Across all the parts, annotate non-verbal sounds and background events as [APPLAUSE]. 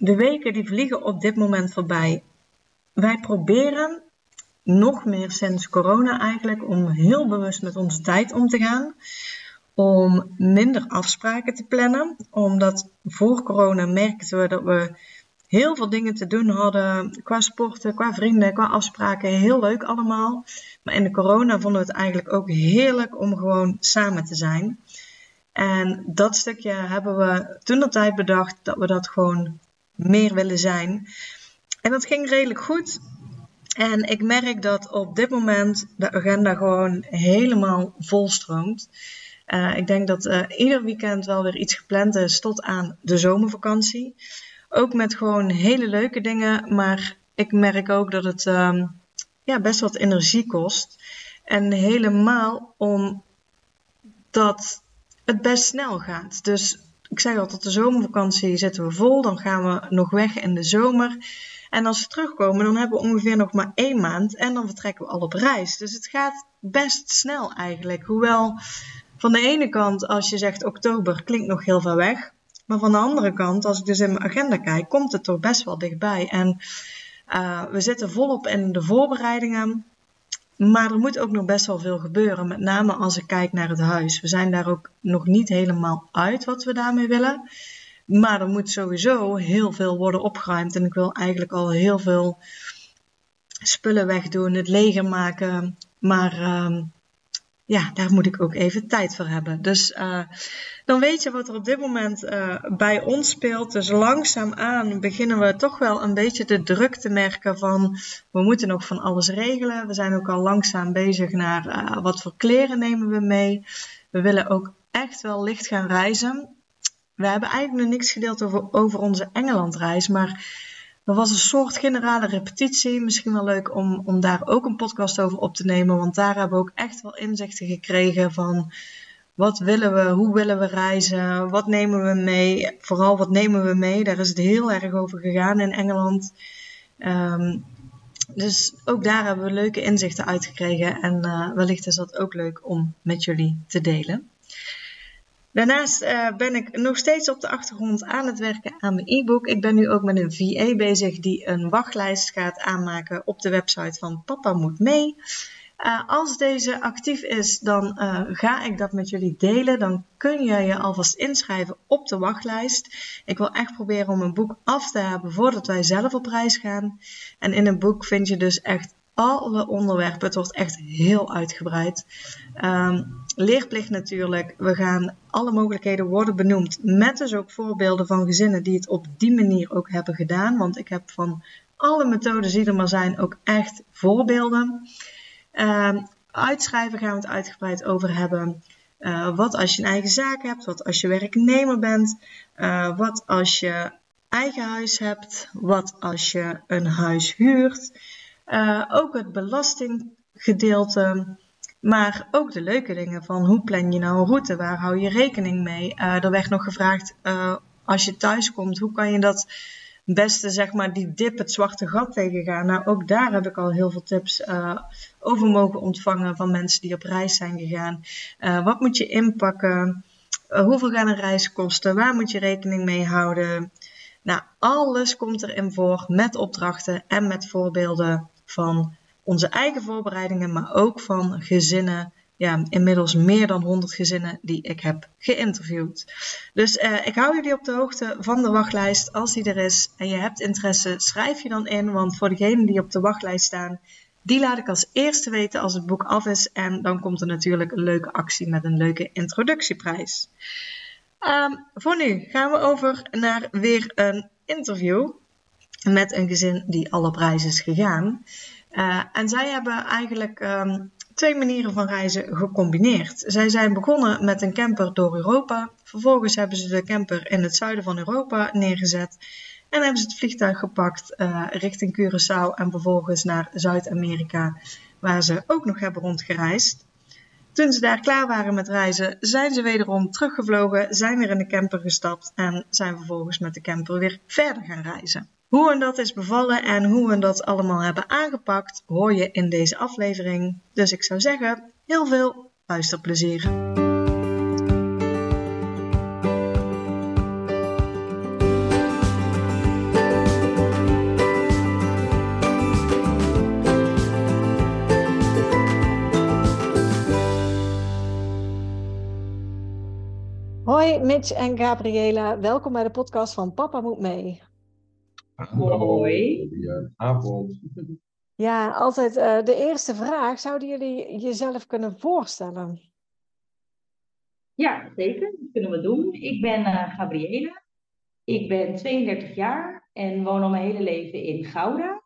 de weken die vliegen op dit moment voorbij. Wij proberen nog meer sinds corona eigenlijk om heel bewust met onze tijd om te gaan. Om minder afspraken te plannen. Omdat voor corona merkten we dat we heel veel dingen te doen hadden. Qua sporten, qua vrienden, qua afspraken. Heel leuk allemaal. Maar in de corona vonden we het eigenlijk ook heerlijk om gewoon samen te zijn. En dat stukje hebben we toen de tijd bedacht dat we dat gewoon meer willen zijn. En dat ging redelijk goed. En ik merk dat op dit moment de agenda gewoon helemaal volstroomt. Uh, ik denk dat uh, ieder weekend wel weer iets gepland is tot aan de zomervakantie. Ook met gewoon hele leuke dingen, maar ik merk ook dat het uh, ja, best wat energie kost. En helemaal omdat het best snel gaat. Dus ik zeg altijd, de zomervakantie zitten we vol. Dan gaan we nog weg in de zomer. En als we terugkomen, dan hebben we ongeveer nog maar één maand. En dan vertrekken we al op reis. Dus het gaat best snel eigenlijk. Hoewel van de ene kant, als je zegt oktober, klinkt nog heel ver weg. Maar van de andere kant, als ik dus in mijn agenda kijk, komt het toch best wel dichtbij. En uh, we zitten volop in de voorbereidingen. Maar er moet ook nog best wel veel gebeuren, met name als ik kijk naar het huis. We zijn daar ook nog niet helemaal uit wat we daarmee willen. Maar er moet sowieso heel veel worden opgeruimd. En ik wil eigenlijk al heel veel spullen wegdoen, het leger maken. Maar uh, ja, daar moet ik ook even tijd voor hebben. Dus uh, dan weet je wat er op dit moment uh, bij ons speelt. Dus langzaamaan beginnen we toch wel een beetje de druk te merken van we moeten nog van alles regelen. We zijn ook al langzaam bezig naar uh, wat voor kleren nemen we mee. We willen ook echt wel licht gaan reizen. We hebben eigenlijk nog niks gedeeld over, over onze Engelandreis, maar er was een soort generale repetitie. Misschien wel leuk om, om daar ook een podcast over op te nemen. Want daar hebben we ook echt wel inzichten gekregen van wat willen we, hoe willen we reizen, wat nemen we mee. Vooral wat nemen we mee. Daar is het heel erg over gegaan in Engeland. Um, dus ook daar hebben we leuke inzichten uitgekregen. En uh, wellicht is dat ook leuk om met jullie te delen. Daarnaast uh, ben ik nog steeds op de achtergrond aan het werken aan mijn e-book. Ik ben nu ook met een VA bezig die een wachtlijst gaat aanmaken op de website van Papa Moet Mee. Uh, als deze actief is, dan uh, ga ik dat met jullie delen. Dan kun je je alvast inschrijven op de wachtlijst. Ik wil echt proberen om een boek af te hebben voordat wij zelf op reis gaan. En in een boek vind je dus echt alle onderwerpen. Het wordt echt heel uitgebreid. Um, leerplicht natuurlijk. We gaan alle mogelijkheden worden benoemd. Met dus ook voorbeelden van gezinnen die het op die manier ook hebben gedaan. Want ik heb van alle methodes die er maar zijn ook echt voorbeelden. Uh, uitschrijven gaan we het uitgebreid over hebben. Uh, wat als je een eigen zaak hebt? Wat als je werknemer bent? Uh, wat als je eigen huis hebt? Wat als je een huis huurt? Uh, ook het belastinggedeelte. Maar ook de leuke dingen van hoe plan je nou een route? Waar hou je rekening mee? Uh, er werd nog gevraagd, uh, als je thuis komt, hoe kan je dat beste, zeg maar, die dip, het zwarte gat tegengaan? Nou, ook daar heb ik al heel veel tips uh, over mogen ontvangen van mensen die op reis zijn gegaan. wat moet je inpakken? hoeveel gaan een reis kosten? Waar moet je rekening mee houden? Nou, alles komt erin voor met opdrachten en met voorbeelden van onze eigen voorbereidingen, maar ook van gezinnen. Ja, inmiddels meer dan 100 gezinnen die ik heb geïnterviewd. Dus uh, ik hou jullie op de hoogte van de wachtlijst. Als die er is en je hebt interesse, schrijf je dan in. Want voor degenen die op de wachtlijst staan, die laat ik als eerste weten als het boek af is. En dan komt er natuurlijk een leuke actie met een leuke introductieprijs. Um, voor nu gaan we over naar weer een interview met een gezin die alle prijzen is gegaan. Uh, en zij hebben eigenlijk um, twee manieren van reizen gecombineerd. Zij zijn begonnen met een camper door Europa. Vervolgens hebben ze de camper in het zuiden van Europa neergezet. En hebben ze het vliegtuig gepakt uh, richting Curaçao en vervolgens naar Zuid-Amerika, waar ze ook nog hebben rondgereisd. Toen ze daar klaar waren met reizen, zijn ze wederom teruggevlogen, zijn weer in de camper gestapt en zijn vervolgens met de camper weer verder gaan reizen. Hoe hen dat is bevallen en hoe we dat allemaal hebben aangepakt, hoor je in deze aflevering. Dus ik zou zeggen, heel veel luisterplezier. Hoi Mitch en Gabriela, welkom bij de podcast van Papa Moet Mee. Hoi. Goedenavond. Ja, altijd uh, de eerste vraag. Zouden jullie jezelf kunnen voorstellen? Ja, zeker. Dat kunnen we doen. Ik ben uh, Gabriela. Ik ben 32 jaar en woon al mijn hele leven in Gouda.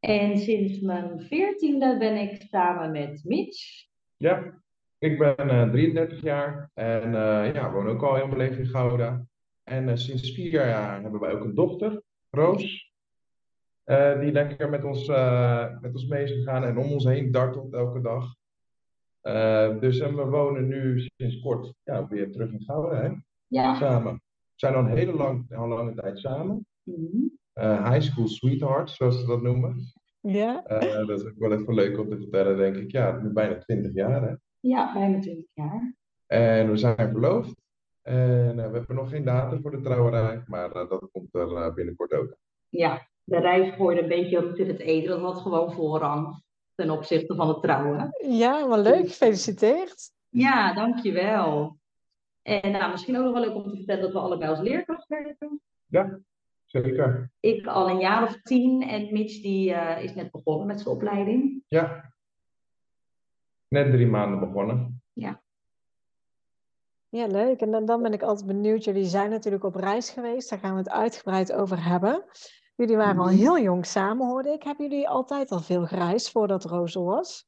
En sinds mijn 14e ben ik samen met Mitch. Ja, ik ben uh, 33 jaar en ja, woon ook al heel mijn leven in Gouda. En sinds vier jaar hebben wij ook een dochter. Roos. Uh, die lekker met ons, uh, met ons mee is gegaan en om ons heen dartelt elke dag. Uh, dus en we wonen nu sinds kort ja, weer terug in Gouden, hè? Ja. Samen. We zijn al een hele lang, al lange tijd samen. Mm -hmm. high school sweetheart, zoals ze dat noemen. Ja. dat is ook wel even leuk om te vertellen, denk ik. Ja, nu bijna 20 jaar, hè? Ja, bijna 20 jaar. En we zijn verloofd. En uh, we hebben nog geen datum voor de trouwerij, maar uh, dat komt er uh, binnenkort ook. Ja, de reis gooide een beetje roet in het eten. Dat had gewoon voorrang ten opzichte van het trouwen. Ja, maar leuk. Gefeliciteerd. Ja, dankjewel. En nou, misschien ook nog wel leuk om te vertellen dat we allebei als leerkracht werken. Ja, zeker. Ik al een jaar of tien en Mitch die is net begonnen met zijn opleiding. Ja, net drie maanden begonnen. Ja. Leuk. En dan, dan ben ik altijd benieuwd. Jullie zijn natuurlijk op reis geweest. Daar gaan we het uitgebreid over hebben. Jullie waren al heel jong samen, hoorde ik. Hebben jullie altijd al veel gereisd voordat Roos was?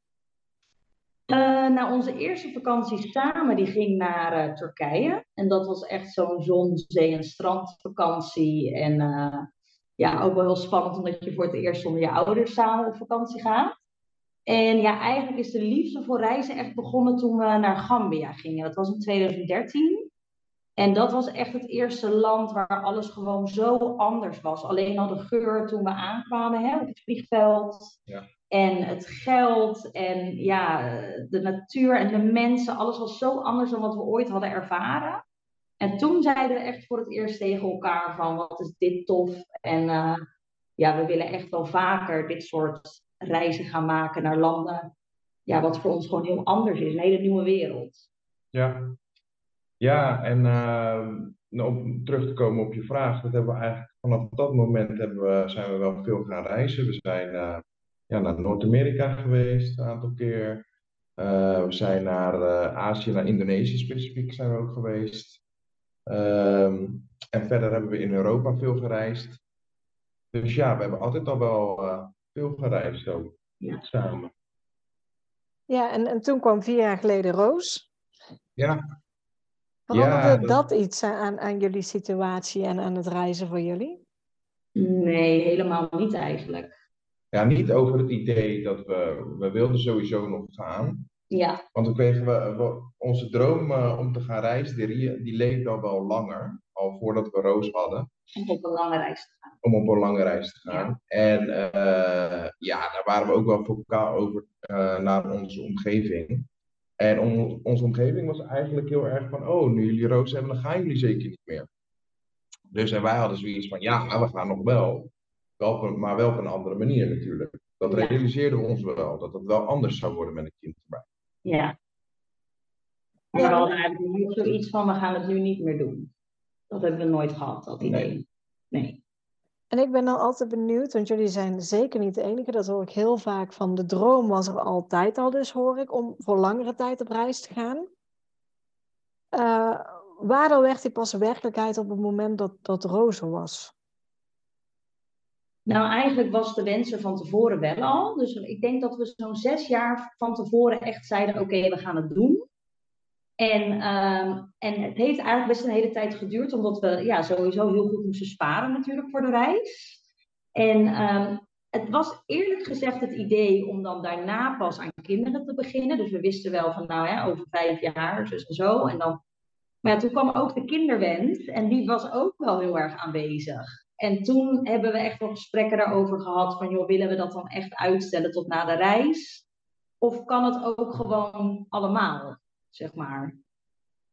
Uh, nou, onze eerste vakantie samen die ging naar uh, Turkije. En dat was echt zo'n zon, zee en strandvakantie. En uh, ja, ook wel heel spannend omdat je voor het eerst zonder je ouders samen op vakantie gaat. En ja, eigenlijk is de liefde voor reizen echt begonnen toen we naar Gambia gingen. Dat was in 2013. En dat was echt het eerste land waar alles gewoon zo anders was. Alleen al de geur toen we aankwamen hè, op het vliegveld. Ja. En het geld en ja, de natuur en de mensen. Alles was zo anders dan wat we ooit hadden ervaren. En toen zeiden we echt voor het eerst tegen elkaar van wat is dit tof. En uh, ja, we willen echt wel vaker dit soort reizen gaan maken naar landen. Ja, wat voor ons gewoon heel anders is. Een hele nieuwe wereld. Ja, ja en uh, om terug te komen op je vraag. Dat hebben we eigenlijk vanaf dat moment hebben we, zijn we wel veel gaan reizen. We zijn uh, ja, naar Noord-Amerika geweest een aantal keer. Uh, we zijn naar Azië, naar Indonesië specifiek zijn we ook geweest. Um, en verder hebben we in Europa veel gereisd. Dus ja, we hebben altijd al wel veel gereisd ook. Ja. Samen. Ja, en, en toen kwam vier jaar geleden Roos. Ja. Veranderde ja, dat... dat iets aan, aan jullie situatie en aan het reizen voor jullie? Nee, helemaal niet eigenlijk. Ja, niet over het idee dat we... We wilden sowieso nog gaan. Ja. Want we kregen we, we onze droom uh, om te gaan reizen, die, die leefde al wel langer. Al voordat we Roos hadden. Om op een lange reis te gaan. Om op een lange reis te gaan. Ja. En uh, ja, daar waren we ook wel vocaal over uh, naar onze omgeving. En on, onze omgeving was eigenlijk heel erg van, oh, nu jullie Roos hebben, dan gaan jullie zeker niet meer. Dus en wij hadden zoiets van, ja, we gaan nog wel. wel op een, maar wel op een andere manier natuurlijk. Dat Ja. realiseerden we ons wel, dat het wel anders zou worden met een kind erbij. Ja. Maar we hadden eigenlijk zoiets van, we gaan het nu niet meer doen. Dat hebben we nooit gehad, dat idee. Nee. En ik ben dan altijd benieuwd, want jullie zijn zeker niet de enige. Dat hoor ik heel vaak van. De droom was er altijd al, dus hoor ik, om voor langere tijd op reis te gaan. Uh, waardoor werd die pas werkelijkheid op het moment dat, dat Roos er was? Nou, eigenlijk was de wens er van tevoren wel al. Dus ik denk dat we zo'n zes jaar van tevoren echt zeiden: oké, okay, we gaan het doen. En, ehm, en het heeft eigenlijk best een hele tijd geduurd, omdat we ja, sowieso heel goed moesten sparen natuurlijk voor de reis. En ehm, het was eerlijk gezegd het idee om dan daarna pas aan kinderen te beginnen. Dus we wisten wel van nou ja, over vijf jaar, dus en zo. En dan, maar toen kwam ook de kinderwens en die was ook wel heel erg aanwezig. En toen hebben we echt wel gesprekken daarover gehad van joh, willen we dat dan echt uitstellen tot na de reis? Of kan het ook gewoon allemaal, zeg maar?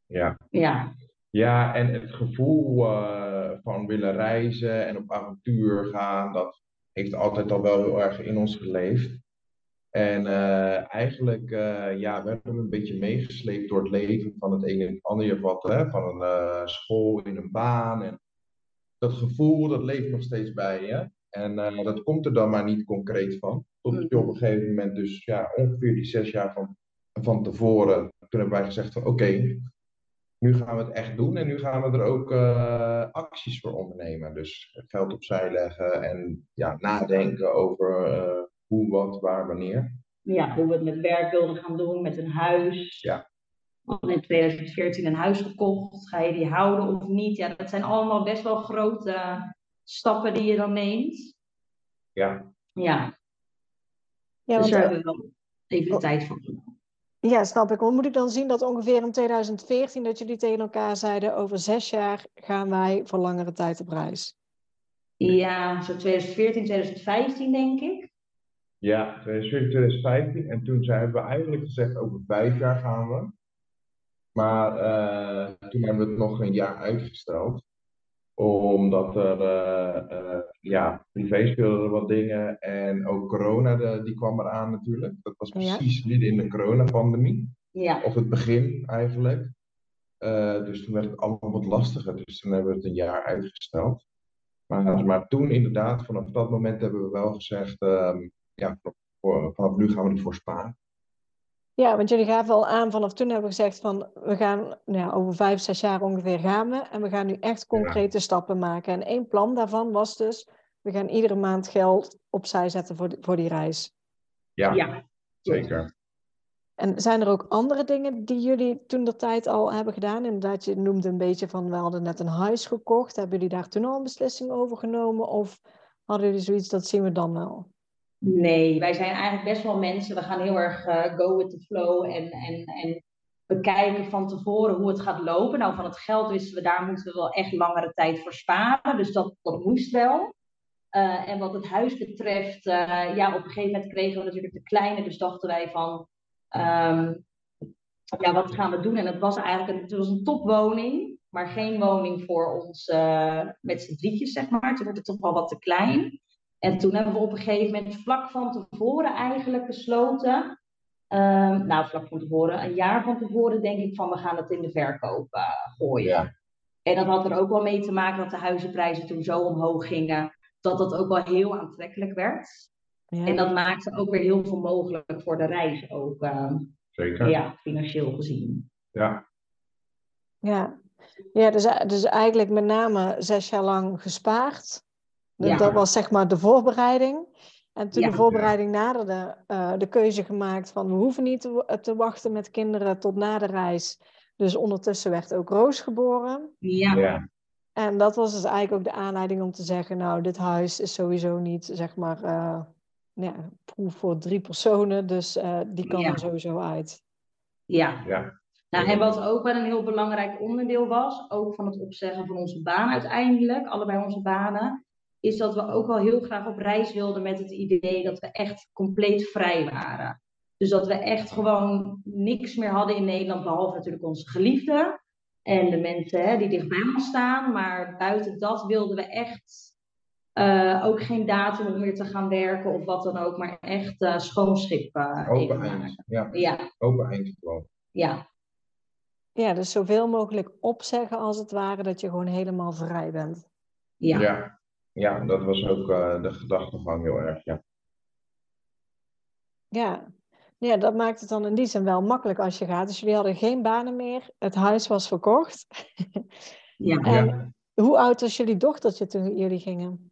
Ja. Ja. Ja, en het gevoel uh, van willen reizen en op avontuur gaan, dat heeft altijd al wel heel erg in ons geleefd. En uh, eigenlijk, uh, ja, we hebben een beetje meegesleept door het leven van het ene en het andere wat, hè, van een uh, school in een baan. En dat gevoel, dat leeft nog steeds bij je. En dat komt er dan maar niet concreet van. Tot je op een gegeven moment, dus ja, ongeveer die zes jaar van, van tevoren, toen hebben wij gezegd van oké, okay, nu gaan we het echt doen en nu gaan we er ook uh, acties voor ondernemen. Dus geld opzij leggen en ja, nadenken over uh, hoe, wat, waar, wanneer. Ja, hoe we het met werk wilden gaan doen, met een huis. Ja. We in 2014 een huis gekocht. Ga je die houden of niet? Ja, dat zijn allemaal best wel grote stappen die je dan neemt. Ja. Ja. ja dus want, daar hebben we wel even de tijd voor genomen. Ja, snap ik. Hoe moet ik dan zien dat ongeveer in 2014 dat jullie tegen elkaar zeiden over zes jaar gaan wij voor langere tijd op reis? Ja, zo 2014, 2015 denk ik. Ja, 2014, 2015. En toen hebben we eigenlijk gezegd over vijf jaar gaan we. Maar uh, toen hebben we het nog een jaar uitgesteld. Omdat er, uh, ja, privé speelden er wat dingen. En ook corona, de, die kwam eraan natuurlijk. Dat was precies ja. midden in de coronapandemie. Ja. Of het begin eigenlijk. dus toen werd het allemaal wat lastiger. Dus toen hebben we het een jaar uitgesteld. Maar, maar toen inderdaad, vanaf dat moment hebben we wel gezegd... Um, ja, voor, vanaf nu gaan we ervoor sparen. Ja, want jullie gaven al aan, vanaf toen hebben we gezegd van we gaan nou ja, over vijf, zes jaar ongeveer gaan we. En we gaan nu echt concrete ja. stappen maken. En één plan daarvan was dus, we gaan iedere maand geld opzij zetten voor die, voor die reis. Ja, ja. zeker. En zijn er ook andere dingen die jullie toen de tijd al hebben gedaan? Inderdaad, je noemde een beetje van, we hadden net een huis gekocht. Hebben jullie daar toen al een beslissing over genomen? Of hadden jullie zoiets, dat zien we dan wel? Nee, wij zijn eigenlijk best wel mensen. We gaan heel erg uh, go with the flow en, en, en bekijken van tevoren hoe het gaat lopen. Nou, van het geld wisten we, daar moeten we wel echt langere tijd voor sparen. Dus dat, dat moest wel. Uh, en wat het huis betreft, uh, ja, op een gegeven moment kregen we natuurlijk de kleine. Dus dachten wij van, um, ja, wat gaan we doen? En het was eigenlijk een, het was een topwoning, maar geen woning voor ons met z'n drietjes, zeg maar. Toen wordt het toch wel wat te klein. En toen hebben we op een gegeven moment vlak van tevoren eigenlijk besloten. Um, nou, vlak van tevoren, een jaar van tevoren denk ik van we gaan het in de verkoop uh, gooien. Ja. En dat had er ook wel mee te maken dat de huizenprijzen toen zo omhoog gingen. Dat dat ook wel heel aantrekkelijk werd. Ja. En dat maakte ook weer heel veel mogelijk voor de reis ook. Uh, Zeker. ja, financieel gezien. Ja. Ja, ja dus, dus eigenlijk met name zes jaar lang gespaard. Ja. Dat was zeg maar de voorbereiding. En toen Ja. de voorbereiding naderde, eh, de keuze gemaakt van we hoeven niet te, wa- te wachten met kinderen tot na de reis. Dus ondertussen werd ook Roos geboren. Ja, Ja. En dat was dus eigenlijk ook de aanleiding om te zeggen, nou, dit huis is sowieso niet, zeg maar, eh, ja, proef voor drie personen. Dus eh, die kan Ja. er sowieso uit. ja. Ja. Nou, en wat ook wel een heel belangrijk onderdeel was, ook van het opzeggen van onze baan uiteindelijk, allebei onze banen, is dat we ook wel heel graag op reis wilden met het idee dat we echt compleet vrij waren. Dus dat we echt gewoon niks meer hadden in Nederland, behalve natuurlijk onze geliefden en de mensen hè, die dichtbij ons staan. Maar buiten dat wilden we echt eh, ook geen datum om weer te gaan werken of wat dan ook, maar echt eh schoon schip eh, Open eind. Ja. Ja, Open eind gewoon. ja, Ja, dus zoveel mogelijk opzeggen als het ware, dat je gewoon helemaal vrij bent. ja. Ja. Ja, dat was ook eh, de gedachtegang heel erg. Ja. Ja. ja, dat maakt het dan in die zin wel makkelijk als je gaat. Dus jullie hadden geen banen meer, het huis was verkocht. ja. [LAUGHS] En Ja. hoe oud was jullie dochtertje toen jullie gingen?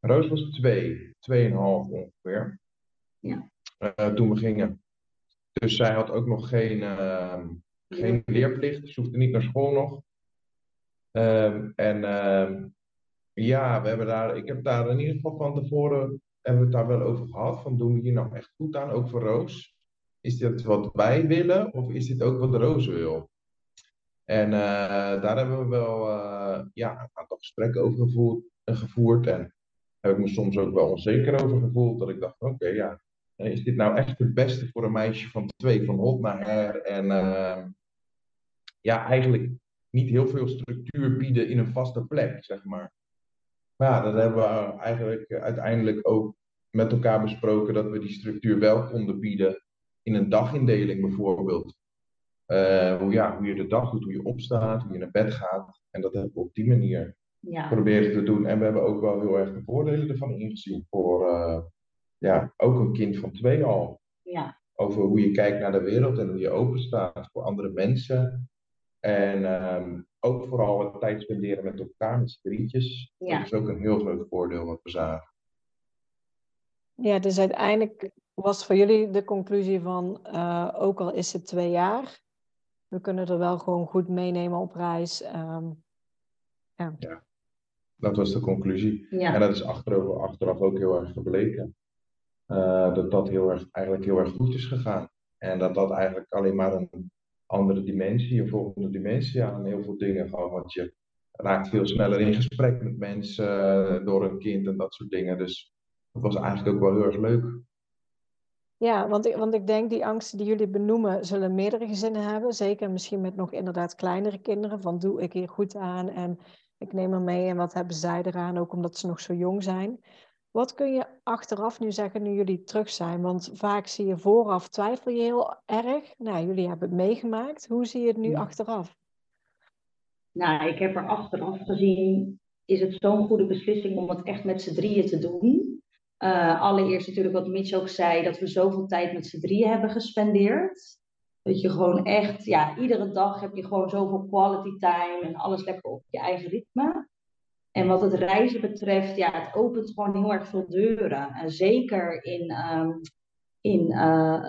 Roos was twee, tweeënhalf ongeveer. Ja. Eh, toen we gingen. Dus zij had ook nog geen, ehm, geen leerplicht, ze hoefde niet naar school nog. Ehm, en ehm, ja, we hebben daar, ik heb daar in ieder geval van tevoren hebben we het daar wel over gehad. Van doen we hier nou echt goed aan, ook voor Roos? Is dit wat wij willen of is dit ook wat Roos wil? En eh, daar hebben we wel uh, ja, een aantal gesprekken over gevoerd, gevoerd. En heb ik me soms ook wel onzeker over gevoeld. Dat ik dacht, oké, ja, is dit nou echt het beste voor een meisje van twee, van hot naar her? En uh, ja, eigenlijk niet heel veel structuur bieden in een vaste plek, zeg maar. Maar ja, dat hebben we eigenlijk uiteindelijk ook met elkaar besproken dat we die structuur wel konden bieden in een dagindeling bijvoorbeeld. Uh, hoe, ja, hoe je de dag doet, hoe je opstaat, hoe je naar bed gaat. En dat hebben we op die manier ja. proberen te doen. En we hebben ook wel heel erg de voordelen ervan ingezien voor uh, ja, ook een kind van twee al. Ja. Over hoe je kijkt naar de wereld en hoe je open staat voor andere mensen. En um, ook vooral het tijd spenderen met elkaar, met z'n drietjes. Ja. Dat is ook een heel groot voordeel wat we zagen. Ja, dus uiteindelijk was voor jullie de conclusie van, uh, ook al is het twee jaar, we kunnen er wel gewoon goed meenemen op reis. Um, ja. ja. dat was de conclusie. Ja. En dat is achteraf, achteraf ook heel erg gebleken. Uh, dat dat heel erg, eigenlijk heel erg goed is gegaan. En dat dat eigenlijk alleen maar een andere dimensie, een volgende dimensie aan heel veel dingen gewoon. Want je raakt veel sneller in gesprek met mensen uh, door een kind en dat soort dingen. Dus dat was eigenlijk ook wel heel erg leuk. Ja, want ik, want ik denk die angsten die jullie benoemen, zullen meerdere gezinnen hebben. Zeker misschien met nog inderdaad kleinere kinderen. Van doe ik hier goed aan en ik neem er mee en wat hebben zij eraan, ook omdat ze nog zo jong zijn. Wat kun je achteraf nu zeggen, nu jullie terug zijn? Want vaak zie je vooraf twijfel je heel erg. Nou, jullie hebben het meegemaakt. Hoe zie je het nu achteraf? Nou, ik heb er achteraf gezien, is het zo'n goede beslissing om het echt met z'n drieën te doen. Uh, allereerst natuurlijk wat Mitch ook zei, dat we zoveel tijd met z'n drieën hebben gespendeerd. Dat je gewoon echt, ja, iedere dag heb je gewoon zoveel quality time en alles lekker op je eigen ritme. En wat het reizen betreft, ja, het opent gewoon heel erg veel deuren. En zeker in, um, in uh,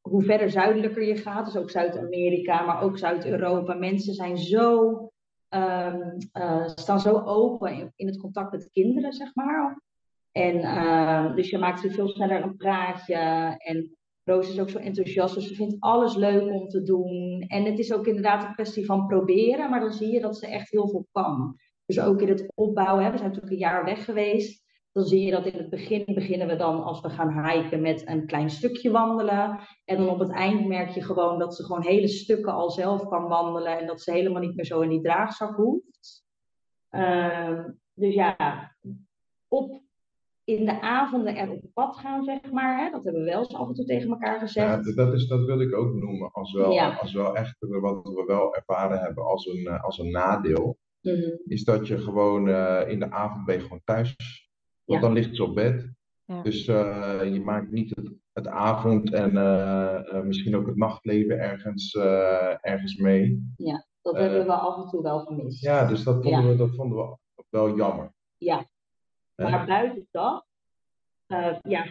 hoe verder zuidelijker je gaat, dus ook Zuid-Amerika, maar ook Zuid-Europa. Mensen zijn zo, um, uh, staan zo open in, het contact met kinderen, zeg maar. En uh, dus je maakt veel sneller een praatje. En Roos is ook zo enthousiast, dus ze vindt alles leuk om te doen. En het is ook inderdaad een kwestie van proberen, maar dan zie je dat ze echt heel veel kan. Dus ook in het opbouwen, hè, we zijn natuurlijk een jaar weg geweest. Dan zie je dat in het begin beginnen we dan als we gaan hiken met een klein stukje wandelen. En dan op het eind merk je gewoon dat ze gewoon hele stukken al zelf kan wandelen. En dat ze helemaal niet meer zo in die draagzak hoeft. Uh, dus ja, op in de avonden er op pad gaan, zeg maar. Hè? Dat hebben we wel eens af en toe tegen elkaar gezegd. Ja, dat, is, dat wil ik ook noemen als wel, als wel echt wat we wel ervaren hebben als een, eh, als een nadeel. Mhm. Is dat je gewoon uh, in de avond ben je gewoon thuis. Want dan ligt ze op bed. Ja. Dus uh, je maakt niet het, het avond en uh, misschien ook het nachtleven ergens, ergens mee. Ja, dat hebben we af en toe wel gemist. Ja, dus dat vonden, we, dat vonden we wel jammer. Ja, maar buiten dat ja,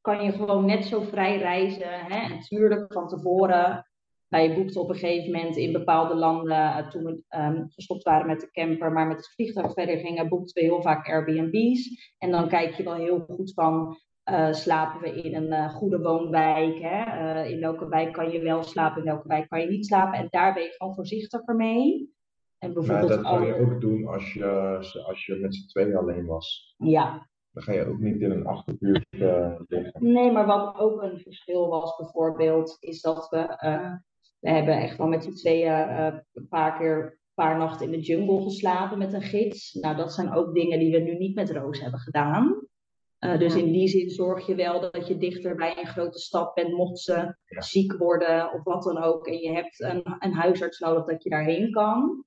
kan je gewoon net zo vrij reizen. Hè? Natuurlijk van tevoren wij boekten op een gegeven moment in bepaalde landen, uh, toen we um, gestopt waren met de camper, maar met het vliegtuig verder gingen, boekten we heel vaak Airbnb's. En dan kijk je wel heel goed van, uh, slapen we in een uh, goede woonwijk? Hè? in welke wijk kan je wel slapen, in welke wijk kan je niet slapen? En daar ben je gewoon voorzichtiger mee. En bijvoorbeeld maar dat kan je ook doen als je, als je met z'n tweeën alleen was. Ja. Dan ga je ook niet in een achterbuurt liggen. Nee, maar wat ook een verschil was bijvoorbeeld, is dat we we hebben echt wel met z'n tweeën uh, een paar keer een paar nachten in de jungle geslapen met een gids. Nou, dat zijn ook dingen die we nu niet met Roos hebben gedaan. Uh, dus in die zin zorg je wel dat je dichter bij een grote stad bent, mocht ze ziek worden of wat dan ook. En je hebt een, een huisarts nodig dat je daarheen kan.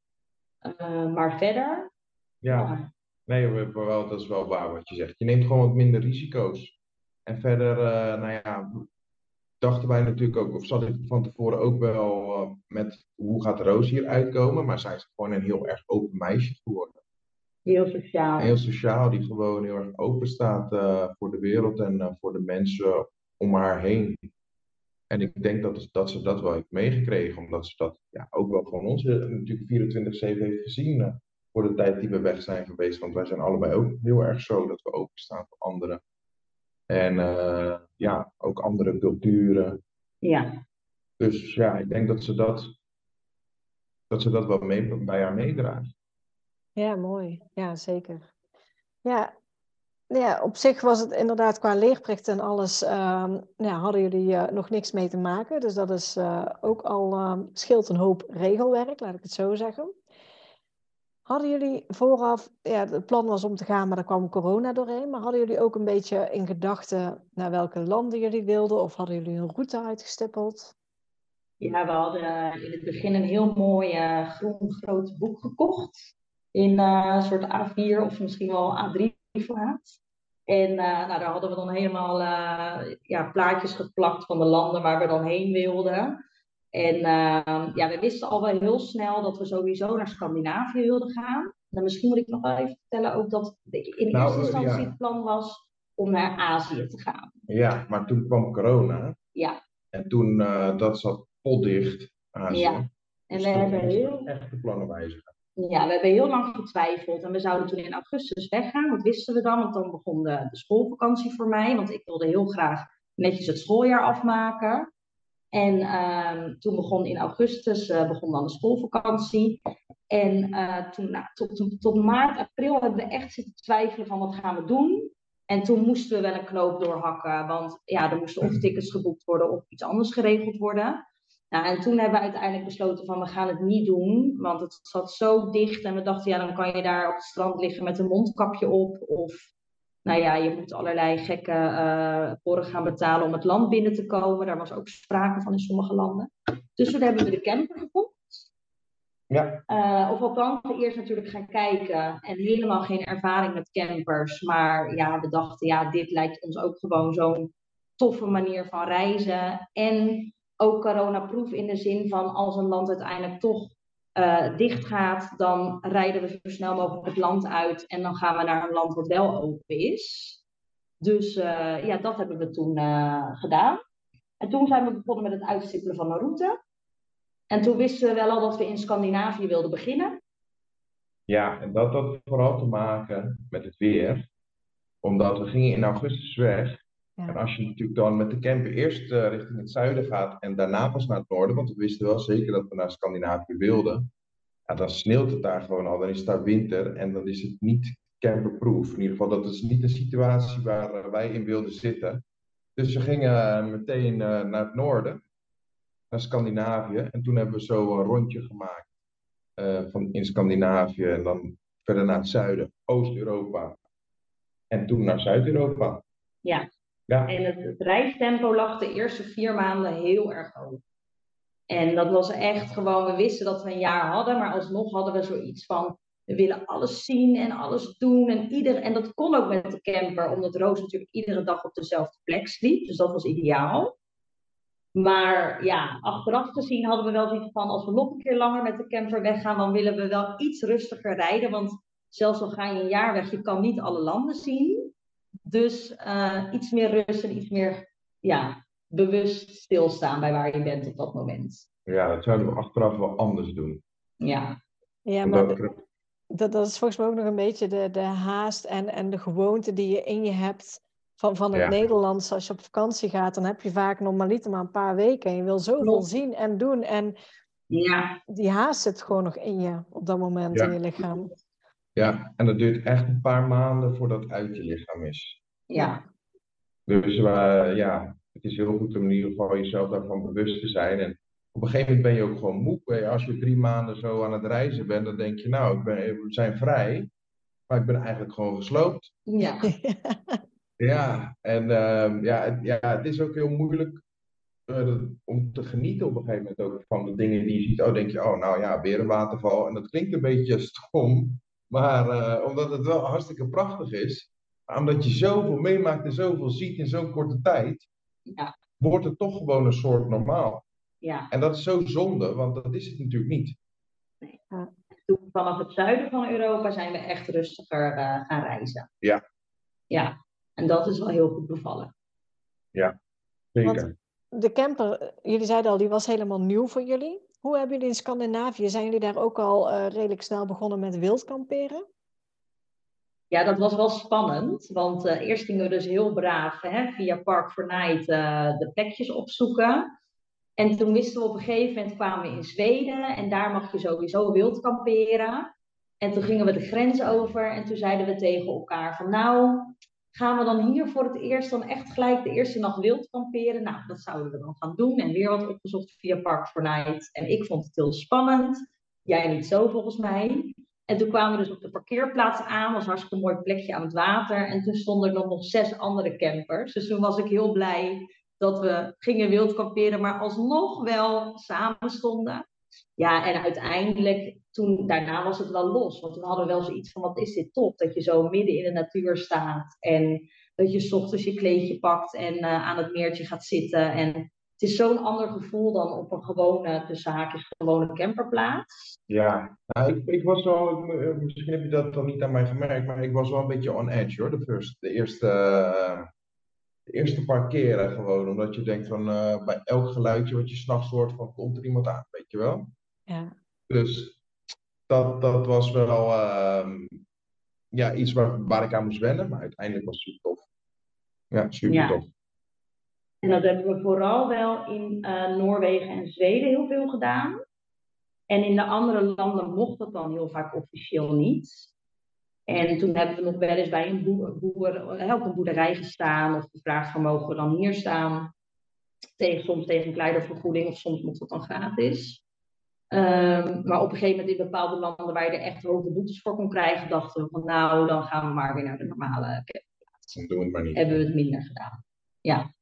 Uh, maar verder. Ja, nee, dat is wel waar wat je zegt. Je neemt gewoon wat minder risico's. En verder, nou ja, dachten wij natuurlijk ook, of zat ik van tevoren ook wel uh, met hoe gaat Roos hier uitkomen. Maar zij is gewoon een heel erg open meisje geworden. Heel sociaal. Heel sociaal, die gewoon heel erg open staat uh, voor de wereld en uh, voor de mensen om haar heen. En ik denk dat, dat ze dat wel heeft meegekregen, omdat ze dat ja, ook wel gewoon ons natuurlijk 24-7 heeft gezien voor de tijd die we weg zijn geweest. Want wij zijn allebei ook heel erg zo dat we openstaan voor anderen. En ja, ook andere culturen. Ja. Dus ja, ik denk dat ze dat, dat, ze dat wel mee, bij haar meedraagt. Ja, mooi. Ja, zeker. Ja, ja, op zich was het inderdaad qua leerplicht en alles, uh, ja, hadden jullie uh, nog niks mee te maken. Dus dat is uh, ook al uh, scheelt een hoop regelwerk, laat ik het zo zeggen. Hadden jullie vooraf, ja, het plan was om te gaan, maar daar kwam corona doorheen. Maar hadden jullie ook een beetje in gedachten naar welke landen jullie wilden? Of hadden jullie een route uitgestippeld? Ja, we hadden in het begin een heel mooi groen groot boek gekocht. In een soort A4 of misschien wel A3 formaat. En nou, daar hadden we dan helemaal ja, plaatjes geplakt van de landen waar we dan heen wilden. En uh, ja, we wisten al wel heel snel dat we sowieso naar Scandinavië wilden gaan. En misschien moet ik nog wel even vertellen ook dat in nou, eerste instantie het plan was om naar Azië te gaan. Ja, maar toen kwam corona. Ja. En toen, dat zat potdicht, Azië. Ja. En dus we hebben heel... Echt de plannen wijzigen. Ja, we hebben heel lang getwijfeld en we zouden toen in augustus weggaan. Dat wisten we dan, want dan begon de, de schoolvakantie voor mij. Want ik wilde heel graag netjes het schooljaar afmaken. En uh, toen begon in augustus uh, begon dan de schoolvakantie. En uh, toen, nou, tot, tot, maart, april hebben we echt zitten twijfelen van wat gaan we doen. En toen moesten we wel een knoop doorhakken, want ja, er moesten of tickets geboekt worden of iets anders geregeld worden. Nou, en toen hebben we uiteindelijk besloten van we gaan het niet doen, want het zat zo dicht en we dachten ja, dan kan je daar op het strand liggen met een mondkapje op of nou ja, je moet allerlei gekke uh, gaan betalen om het land binnen te komen. Daar was ook sprake van in sommige landen. Dus toen hebben we de camper gekocht. Ja. Uh, of althans, we eerst natuurlijk gaan kijken en helemaal geen ervaring met campers. Maar ja, we dachten ja, dit lijkt ons ook gewoon zo'n toffe manier van reizen. En ook coronaproof in de zin van als een land uiteindelijk toch uh, dicht gaat, dan rijden we zo snel mogelijk het land uit en dan gaan we naar een land wat wel open is. Dus uh, ja, dat hebben we toen uh, gedaan. En toen zijn we begonnen met het uitstippelen van een route. En toen wisten we wel al dat we in Scandinavië wilden beginnen. Ja, en dat had vooral te maken met het weer. Omdat we gingen in augustus weg en als je natuurlijk dan met de camper eerst uh, richting het zuiden gaat en daarna pas naar het noorden, want we wisten wel zeker dat we naar Scandinavië wilden, ja, dan sneeuwt het daar gewoon al, dan is het daar winter en dan is het niet camperproof. In ieder geval, dat is niet de situatie waar uh, wij in wilden zitten. Dus we gingen uh, meteen naar het noorden, naar Scandinavië, en toen hebben we zo een rondje gemaakt van in Scandinavië en dan verder naar het zuiden, Oost-Europa en toen naar Zuid-Europa. Ja, En het, het reistempo lag de eerste vier maanden heel erg hoog. En dat was echt gewoon, we wisten dat we een jaar hadden, maar alsnog hadden we zoiets van, we willen alles zien en alles doen. En, ieder, en dat kon ook met de camper, omdat Roos natuurlijk iedere dag op dezelfde plek sliep. Dus dat was ideaal. Maar ja, achteraf gezien hadden we wel zoiets van, als we nog een keer langer met de camper weggaan, dan willen we wel iets rustiger rijden. Want zelfs al ga je een jaar weg, je kan niet alle landen zien. Dus uh, iets meer rust en iets meer ja, bewust stilstaan bij waar je bent op dat moment. Ja, dat zouden we achteraf wel anders doen. Ja. Ja, maar dat, dat is volgens mij ook nog een beetje de, de haast en, en de gewoonte die je in je hebt van, van het ja. Nederlands. Als je op vakantie gaat, dan heb je vaak normaliter maar een paar weken. En je wil zoveel zien en doen. En ja. die haast zit gewoon nog in je op dat moment ja. in je lichaam. Ja, en dat duurt echt een paar maanden voordat het uit je lichaam is. Ja. Dus uh, ja, het is heel goed om in ieder geval jezelf daarvan bewust te zijn. En op een gegeven moment ben je ook gewoon moe. Als je drie maanden zo aan het reizen bent, dan denk je, nou, ik ben, we zijn vrij, maar ik ben eigenlijk gewoon gesloopt. Ja. [LAUGHS] ja, en uh, ja, het, ja, het is ook heel moeilijk uh, om te genieten op een gegeven moment ook van de dingen die je ziet. Oh, denk je, oh, nou ja, weer een waterval. En dat klinkt een beetje [LAUGHS] stom, maar uh, omdat het wel hartstikke prachtig is, omdat je zoveel meemaakt en zoveel ziet in zo'n korte tijd, ja. wordt het toch gewoon een soort normaal. Ja. En dat is zo zonde, want dat is het natuurlijk niet. Nee. Toen vanaf het zuiden van Europa zijn we echt rustiger uh, gaan reizen. Ja. Ja, en dat is wel heel goed bevallen. Ja, zeker. Want de camper, jullie zeiden al, die was helemaal nieuw voor jullie. Hoe hebben jullie in Scandinavië, zijn jullie daar ook al uh, redelijk snel begonnen met wildkamperen? Ja, dat was wel spannend, want uh, eerst gingen we dus heel braaf hè, via Park for Night uh, de plekjes opzoeken. En toen wisten we op een gegeven moment kwamen we in Zweden en daar mag je sowieso wild kamperen. En toen gingen we de grens over en toen zeiden we tegen elkaar van nou, gaan we dan hier voor het eerst dan echt gelijk de eerste nacht wild kamperen? Nou, dat zouden we dan gaan doen en weer wat opgezocht via Park for Night. En ik vond het heel spannend, jij niet zo volgens mij. En toen kwamen we dus op de parkeerplaats aan, was hartstikke mooi plekje aan het water. En toen stonden er nog zes andere campers. Dus toen was ik heel blij dat we gingen wild kamperen, maar alsnog wel samen stonden. Ja, en uiteindelijk, toen, daarna was het wel los. Want toen hadden we wel zoiets van, wat is dit top? Dat je zo midden in de natuur staat. En dat je s ochtends je kleedje pakt en uh, aan het meertje gaat zitten. En het is zo'n ander gevoel dan op een gewone, tussen haakjes, gewone camperplaats. Ja, nou, ik, ik was wel, misschien heb je dat dan niet aan mij gemerkt, maar ik was wel een beetje on edge hoor, de, first, de eerste... Uh de eerste paar keren gewoon. Omdat je denkt van uh, bij elk geluidje wat je s'nachts hoort van komt er iemand aan, weet je wel? Ja. Dus dat, dat was wel uh, ja, iets waar, waar ik aan moest wennen. Maar uiteindelijk was het super tof. Ja, super ja. tof. En dat hebben we vooral wel in uh, Noorwegen en Zweden heel veel gedaan. En in de andere landen mocht dat dan heel vaak officieel niet. En toen hebben we nog wel eens bij een boer, boer, op een boerderij gestaan of gevraagd van mogen we dan hier staan. Tegen, soms tegen een kleine vergoeding of soms mocht dat dan gratis. Um, maar op een gegeven moment in bepaalde landen waar je er echt hoge boetes voor kon krijgen, dachten we van nou, dan gaan we maar weer naar de normale camperplaats. Dan doen we het maar niet. Hebben we het minder gedaan. Ja.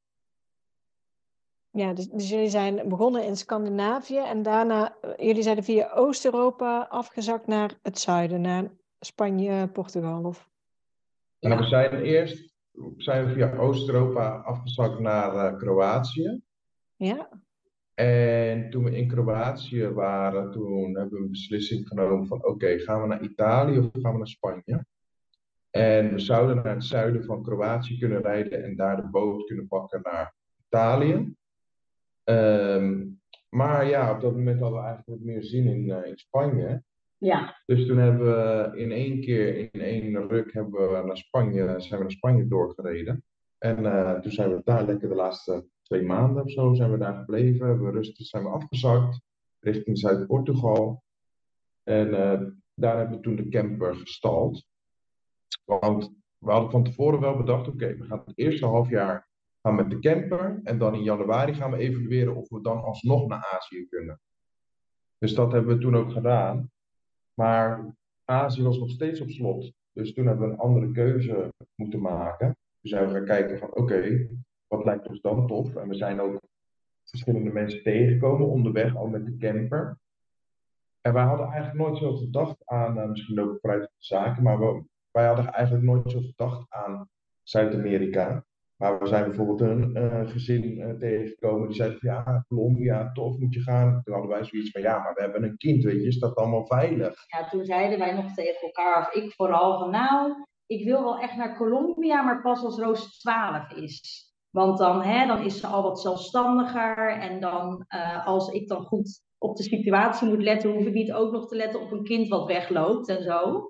Ja, dus, dus, jullie zijn begonnen in Scandinavië en daarna, jullie zijn via Oost-Europa afgezakt naar het zuiden, naar Spanje, Portugal? Of... Nou, we zijn eerst zijn we via Oost-Europa afgezakt naar uh, Kroatië. Ja. En toen we in Kroatië waren, toen hebben we een beslissing genomen van oké, gaan we naar Italië of gaan we naar Spanje? En we zouden naar het zuiden van Kroatië kunnen rijden en daar de boot kunnen pakken naar Italië. Um, maar ja, op dat moment hadden we eigenlijk wat meer zin in, uh, in Spanje. Ja. Dus toen hebben we in één keer, in één ruk, hebben we naar Spanje, zijn we naar Spanje doorgereden. En uh, toen zijn we daar lekker de laatste twee maanden of zo zijn we daar gebleven. Hebben we rustig zijn we afgezakt richting Zuid-Portugal. En uh, daar hebben we toen de camper gestald. Want we hadden van tevoren wel bedacht, oké, we gaan het eerste half jaar gaan met de camper. En dan in januari gaan we evalueren of we dan alsnog naar Azië kunnen. Dus dat hebben we toen ook gedaan. Maar Azië was nog steeds op slot. Dus toen hebben we een andere keuze moeten maken. Toen zijn we gaan kijken van oké, wat lijkt ons dan tof? En we zijn ook verschillende mensen tegengekomen onderweg, al met de camper. En wij hadden eigenlijk nooit zo gedacht aan, uh, misschien ook vanuit de zaken, maar we, wij hadden eigenlijk nooit zo gedacht aan Zuid-Amerika. Maar we zijn bijvoorbeeld een uh, gezin uh, tegengekomen die zei van ja, Colombia, tof moet je gaan. Toen hadden wij zoiets van ja, maar we hebben een kind, weet je, is dat allemaal veilig? Ja, toen zeiden wij nog tegen elkaar, of ik vooral, van nou, ik wil wel echt naar Colombia, maar pas als Roos 12 is. Want dan, hè, dan is ze al wat zelfstandiger en dan uh, als ik dan goed op de situatie moet letten, hoef ik niet ook nog te letten op een kind wat wegloopt en zo.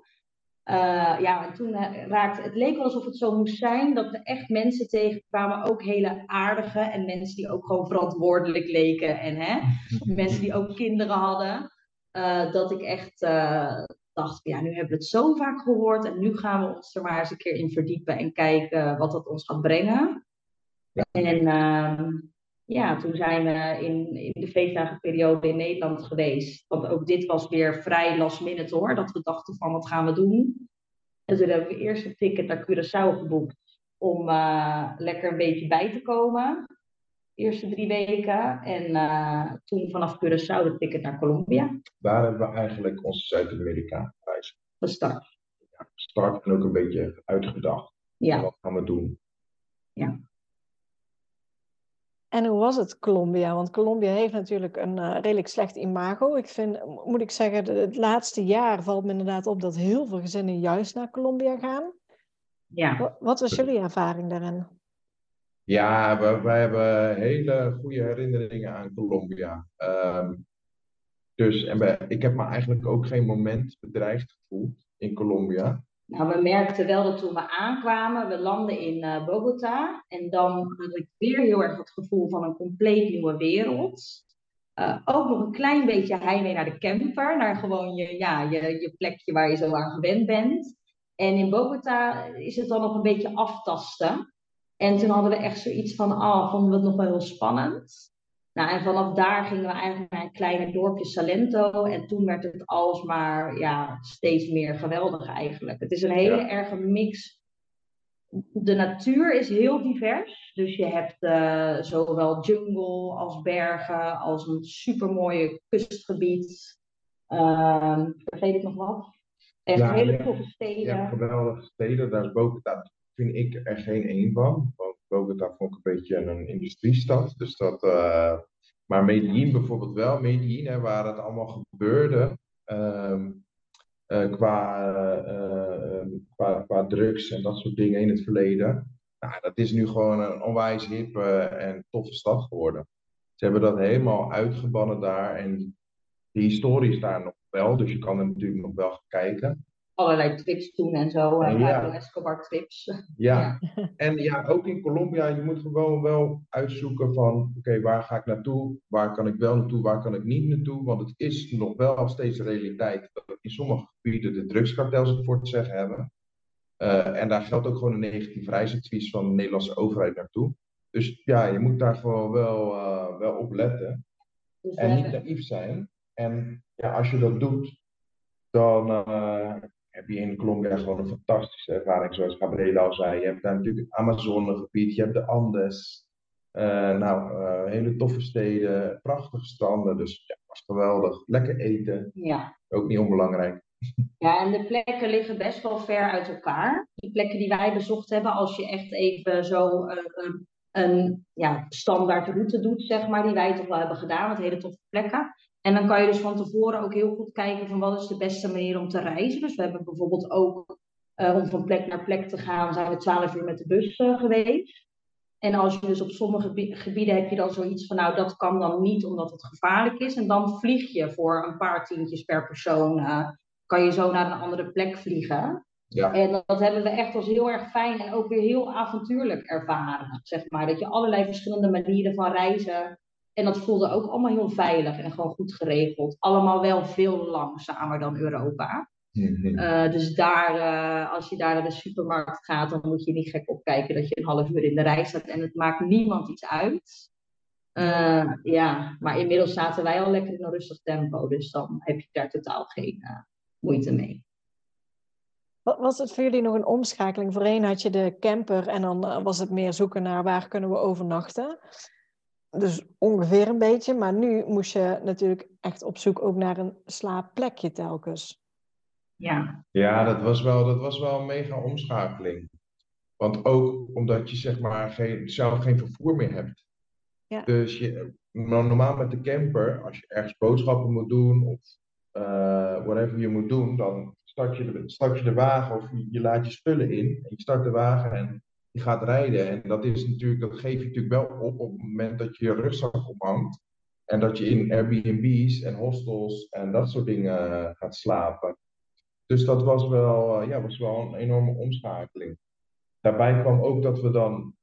Uh, ja, en toen uh, raakte het leek wel alsof het zo moest zijn dat er echt mensen tegenkwamen, ook hele aardige en mensen die ook gewoon verantwoordelijk leken en hè, [LAUGHS] mensen die ook kinderen hadden. Uh, dat ik echt dacht, ja, nu hebben we het zo vaak gehoord en nu gaan we ons er maar eens een keer in verdiepen en kijken wat dat ons gaat brengen. En ehm, ja, toen zijn we in, in de feestdagenperiode in Nederland geweest. Want ook dit was weer vrij last minute hoor. Dat we dachten van wat gaan we doen. En toen hebben we eerst een ticket naar Curaçao geboekt. Om uh, lekker een beetje bij te komen. De eerste drie weken. En uh, toen vanaf Curaçao de ticket naar Colombia. Daar hebben we eigenlijk onze Zuid-Amerika reis gestart. Ja, gestart en ook een beetje uitgedacht. Ja. Wat gaan we doen? Ja. En hoe was het Colombia? Want Colombia heeft natuurlijk een uh, redelijk slecht imago. Ik vind, moet ik zeggen, het laatste jaar valt me inderdaad op dat heel veel gezinnen juist naar Colombia gaan. Ja. Wat, wat was jullie ervaring daarin? Ja, we, wij hebben hele goede herinneringen aan Colombia. Ehm, dus en we, ik heb me eigenlijk ook geen moment bedreigd gevoeld in Colombia. Nou, we merkten wel dat toen we aankwamen, we landden in uh, Bogota. En dan had ik weer heel erg het gevoel van een compleet nieuwe wereld. Uh, ook nog een klein beetje heimwee naar de camper, naar gewoon je, ja, je, je plekje waar je zo aan gewend bent. En in Bogota is het dan nog een beetje aftasten. En toen hadden we echt zoiets van, ah, vonden we het nog wel heel spannend. Nou, en vanaf daar gingen we eigenlijk naar een kleine dorpje Salento. En toen werd het alsmaar ja, steeds meer geweldig eigenlijk. Het is een hele erge mix. De natuur is heel divers. Dus je hebt uh, zowel jungle als bergen, als een supermooie kustgebied. Uh, vergeet ik nog wat? En ja, hele toffe steden. Ja, geweldige steden. Daar is Bogota, vind ik er geen één van. Want Bogota vond ik een beetje een industriestad. Dus dat, uh, maar Medellin bijvoorbeeld wel. Medellin, hè, waar het allemaal gebeurde. Uh, uh, qua, uh, qua, qua drugs en dat soort dingen in het verleden. Nou, dat is nu gewoon een onwijs hippe en toffe stad geworden. Ze hebben dat helemaal uitgebannen daar. En de historie is daar nog wel, dus je kan er natuurlijk nog wel gaan kijken allerlei trips doen en zo. Uh, ja. Escobar trips. [LAUGHS] Ja. en ja, ook in Colombia, je moet gewoon wel uitzoeken van, oké, waar ga ik naartoe? Waar kan ik wel naartoe? Waar kan ik niet naartoe? Want het is nog wel steeds de realiteit dat in sommige gebieden de drugskartels het voor te zeggen hebben. Uh, en daar geldt ook gewoon een negatief reisadvies van de Nederlandse overheid naartoe. Dus ja, je moet daar gewoon wel, uh, wel op letten. Dus en niet naïef zijn. En ja, als je dat doet, dan uh, heb je in Colombia gewoon een fantastische ervaring, zoals Gabriela al zei. Je hebt daar natuurlijk het Amazonegebied, je hebt de Andes. Uh, nou, uh, hele toffe steden, prachtige stranden. Dus ja, was geweldig. Lekker eten. Ja. Ook niet onbelangrijk. Ja, en de plekken liggen best wel ver uit elkaar. De plekken die wij bezocht hebben, als je echt even zo uh, een, een ja, standaard route doet, zeg maar, die wij toch wel hebben gedaan, met hele toffe plekken. En dan kan je dus van tevoren ook heel goed kijken van wat is de beste manier om te reizen. Dus we hebben bijvoorbeeld ook uh, om van plek naar plek te gaan, zijn we twaalf uur met de bus uh, geweest. En als je dus op sommige gebieden heb je dan zoiets van, nou dat kan dan niet omdat het gevaarlijk is. En dan vlieg je voor een paar tientjes per persoon, uh, kan je zo naar een andere plek vliegen. Ja. En dat hebben we echt als heel erg fijn en ook weer heel avontuurlijk ervaren. Zeg maar. Dat je allerlei verschillende manieren van reizen en dat voelde ook allemaal heel veilig en gewoon goed geregeld. Allemaal wel veel langzamer dan Europa. Mhm. Eh, dus daar, uh, als je daar naar de supermarkt gaat, dan moet je niet gek opkijken dat je een half uur in de rij staat en het maakt niemand iets uit. Uh, ja, maar inmiddels zaten wij al lekker in een rustig tempo, dus dan heb je daar totaal geen moeite mee. Was het voor jullie nog een omschakeling? Voorheen had je de camper en dan was het meer zoeken naar waar kunnen we overnachten dus ongeveer een beetje. Maar nu moest je natuurlijk echt op zoek ook naar een slaapplekje telkens. Ja, ja dat, was wel, dat was wel een mega omschakeling. Want ook omdat je zeg maar geen, zelf geen vervoer meer hebt. Ja. Dus je, normaal met de camper, als je ergens boodschappen moet doen of uh, whatever je moet doen, dan start je, de, start je de wagen of je, je laat je spullen in en je start de wagen en gaat rijden. En dat is natuurlijk, dat geef je natuurlijk wel op op het moment dat je je rugzak ophangt. En dat je in Airbnb's en hostels en dat soort dingen eh, gaat slapen. Dus dat was wel, uh, ja, was wel een enorme omschakeling. Daarbij kwam ook dat we dan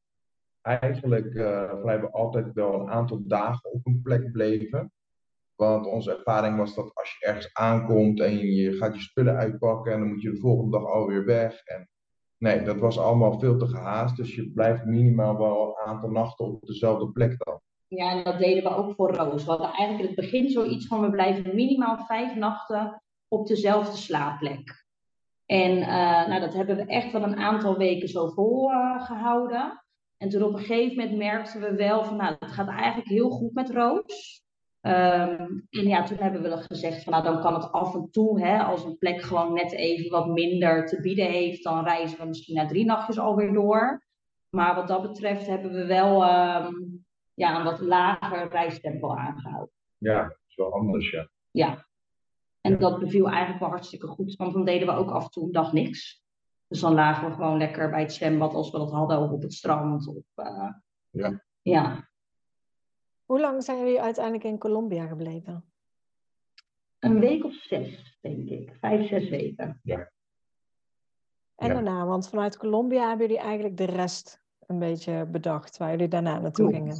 eigenlijk uh, vrijwel altijd wel een aantal dagen op een plek bleven. Want onze ervaring was dat als je ergens aankomt en je gaat je spullen uitpakken en dan moet je de volgende dag alweer weg. En Nee, dat was allemaal veel te gehaast. Dus je blijft minimaal wel een aantal nachten op dezelfde plek dan. Ja, en dat deden we ook voor Roos. We hadden eigenlijk in het begin zoiets van we blijven minimaal vijf nachten op dezelfde slaapplek. En uh, nou, dat hebben we echt wel een aantal weken zo volgehouden. Uh, en toen op een gegeven moment merkten we wel van nou, het gaat eigenlijk heel goed met Roos. Um, en ja, toen hebben we gezegd van nou dan kan het af en toe, hè, als een plek gewoon net even wat minder te bieden heeft, dan reizen we misschien na drie nachtjes alweer door. Maar wat dat betreft hebben we wel um, ja, een wat lager reistempo aangehouden. Ja, dat is wel anders, ja. Ja, en dat beviel eigenlijk wel hartstikke goed, want dan deden we ook af en toe een dag niks. Dus dan lagen we gewoon lekker bij het zwembad als we dat hadden, of op het strand. Of, uh, Ja. Ja, Hoe lang zijn jullie uiteindelijk in Colombia gebleven? een week of zes, denk ik. Vijf, zes weken. En Ja. daarna, want vanuit Colombia hebben jullie eigenlijk de rest een beetje bedacht, waar jullie daarna naartoe Klopt. gingen.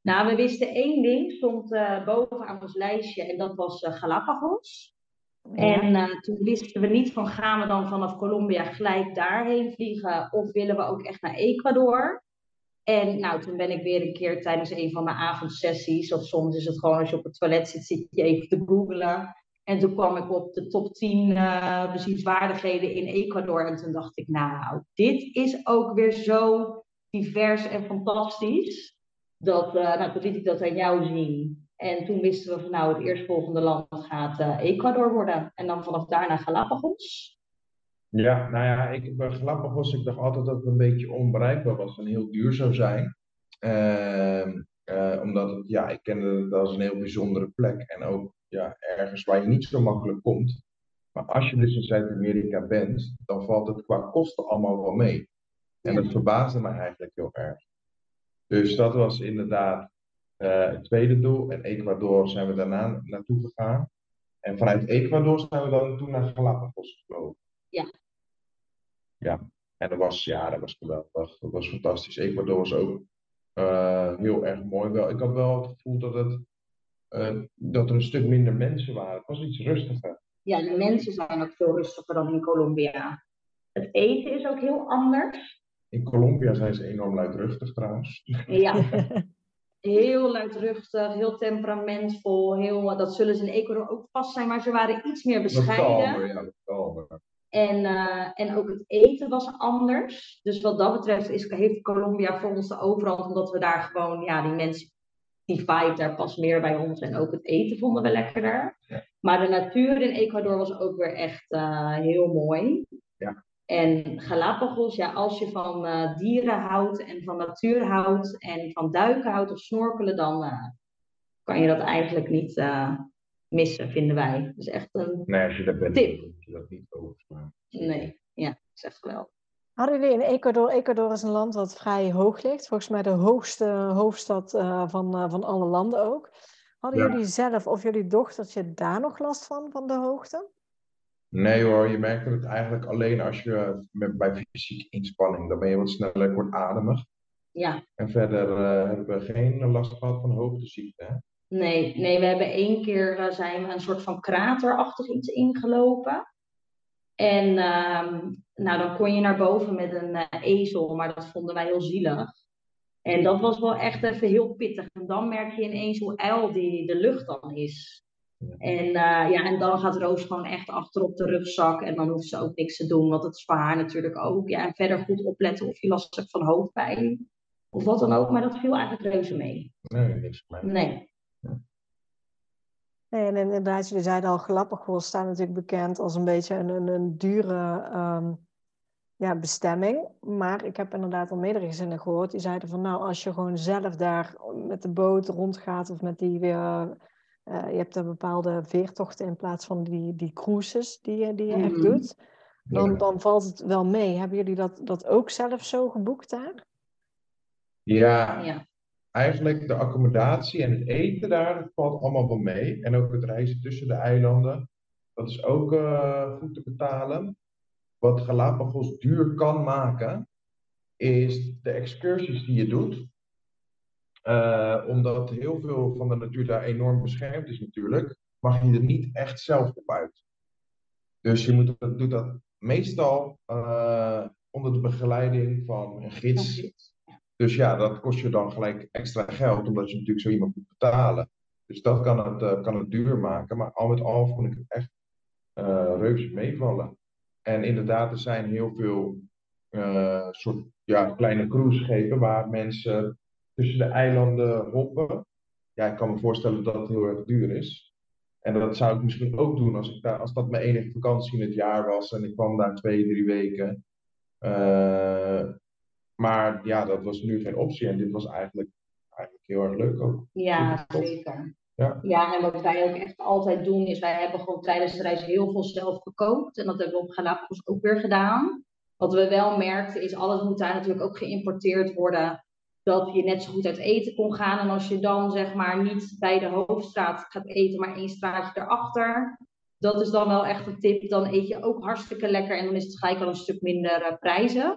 Nou, we wisten één ding, stond eh, bovenaan ons lijstje en dat was eh, Galapagos. En eh, toen wisten we niet van gaan we dan vanaf Colombia gelijk daarheen vliegen of willen we ook echt naar Ecuador. En nou, toen ben ik weer een keer tijdens een van mijn avondsessies, of soms is het gewoon als je op het toilet zit, zit je even te googlen. En toen kwam ik op de top 10 eh, bezienswaardigheden in Ecuador. En toen dacht ik, nou, dit is ook weer zo divers en fantastisch. Dat, eh, nou, toen liet ik dat aan jou zien. En toen wisten we van, nou, het eerstvolgende land gaat eh, Ecuador worden. En dan vanaf daar naar Galapagos. Ja, nou ja, ik, bij Galapagos, ik dacht altijd dat het een beetje onbereikbaar was en heel duur zou zijn. Ehm, eh, omdat het, ja, ik kende het als een heel bijzondere plek en ook ja, ergens waar je niet zo makkelijk komt. Maar als je dus in Zuid-Amerika bent, dan valt het qua kosten allemaal wel mee. En dat verbaasde me eigenlijk heel erg. Dus dat was inderdaad eh, het tweede doel. En Ecuador zijn we daarna naartoe gegaan. En vanuit Ecuador zijn we dan toen naar Galapagos gevlogen. Ja. Ja, en dat was, ja, dat was geweldig. Dat was fantastisch. Ecuador was ook eh, heel erg mooi. Wel, ik had wel het gevoel dat, het, eh, dat er een stuk minder mensen waren. Het was iets rustiger. Ja, de mensen zijn ook veel rustiger dan in Colombia. Het eten is ook heel anders. In Colombia zijn ze enorm luidruchtig trouwens. Ja, [LAUGHS] heel luidruchtig, heel temperamentvol. Heel, dat zullen ze in Ecuador ook vast zijn, maar ze waren iets meer bescheiden. kalmer, ja, wat kalmer. En, eh, en ook het eten was anders. Dus wat dat betreft is, heeft Colombia voor ons de overhand, omdat we daar gewoon, ja, die mensen, die vibe daar past meer bij ons. En ook het eten vonden we lekkerder. Ja. Maar de natuur in Ecuador was ook weer echt eh, heel mooi. Ja. En Galapagos, ja, als je van eh, dieren houdt en van natuur houdt en van duiken houdt of snorkelen, dan kan je dat eigenlijk niet missen, vinden wij. Dus echt een, Nee, als je daar bent, Tip. dan moet je dat niet nee, ja, dat is echt geweldig. Hadden jullie in Ecuador, Ecuador is een land wat vrij hoog ligt, volgens mij de hoogste hoofdstad eh, van, eh, van alle landen ook. Hadden Ja. jullie zelf of jullie dochtertje daar nog last van, van de hoogte? Nee hoor, je merkt het eigenlijk alleen als je met, bij fysieke inspanning, dan ben je wat sneller kortademig. Ja, En verder eh, hebben we geen last gehad van hoogteziekte. Nee, nee, we hebben één keer eh, zijn we een soort van kraterachtig iets ingelopen. En ehm, nou, dan kon je naar boven met een eh, ezel, maar dat vonden wij heel zielig. En dat was wel echt even heel pittig. En dan merk je ineens hoe ijl die de lucht dan is. En, eh, ja, en dan gaat Roos gewoon echt achter op de rugzak. En dan hoeft ze ook niks te doen, want dat is voor haar natuurlijk ook. Ja, en verder goed opletten of je last hebt van hoofdpijn. Of wat dan ook, maar dat viel eigenlijk reuze mee. Nee, niks mij. Nee. Nee, en inderdaad, jullie zeiden al, Galapagos staat natuurlijk bekend als een beetje een, een, een dure ehm, ja, bestemming. Maar ik heb inderdaad al meerdere gezinnen gehoord die zeiden van nou, als je gewoon zelf daar met de boot rondgaat of met die weer, eh, je hebt er bepaalde veertochten in plaats van die, die cruises die, je- die je echt Mhm. doet, dan, Ja. dan valt het wel mee. Hebben jullie dat, dat ook zelf zo geboekt daar? Ja, Ja. Eigenlijk de accommodatie en het eten daar, dat valt allemaal wel mee. En ook het reizen tussen de eilanden, dat is ook eh, goed te betalen. Wat Galapagos duur kan maken, is de excursies die je doet. Eh, omdat heel veel van de natuur daar enorm beschermd is natuurlijk, mag je er niet echt zelf op uit. Dus je moet, doet dat meestal eh, onder de begeleiding van een gids. Dus ja, dat kost je dan gelijk extra geld, omdat je natuurlijk zo iemand moet betalen. Dus dat kan het, eh, kan het duur maken. Maar al met al vond ik het echt eh reuze meevallen. En inderdaad, er zijn heel veel eh, soort ja, kleine cruiseschepen waar mensen tussen de eilanden hoppen. Ja, ik kan me voorstellen dat het heel erg duur is. En dat zou ik misschien ook doen als, ik daar, als dat mijn enige vakantie in het jaar was en ik kwam daar twee, drie weken. Maar ja, dat was nu geen optie en dit was eigenlijk, eigenlijk heel erg leuk ook. Ja, zeker. Ja. Ja, en wat wij ook echt altijd doen, is wij hebben gewoon tijdens de reis heel veel zelf gekookt. En dat hebben we op Galapagos ook weer gedaan. Wat we wel merkten, is alles moet daar natuurlijk ook geïmporteerd worden. dat je net zo goed uit eten kon gaan. En als je dan zeg maar niet bij de hoofdstraat gaat eten, maar één straatje erachter, dat is dan wel echt een tip. Dan eet je ook hartstikke lekker en dan is het gelijk al een stuk minder uh, prijzig.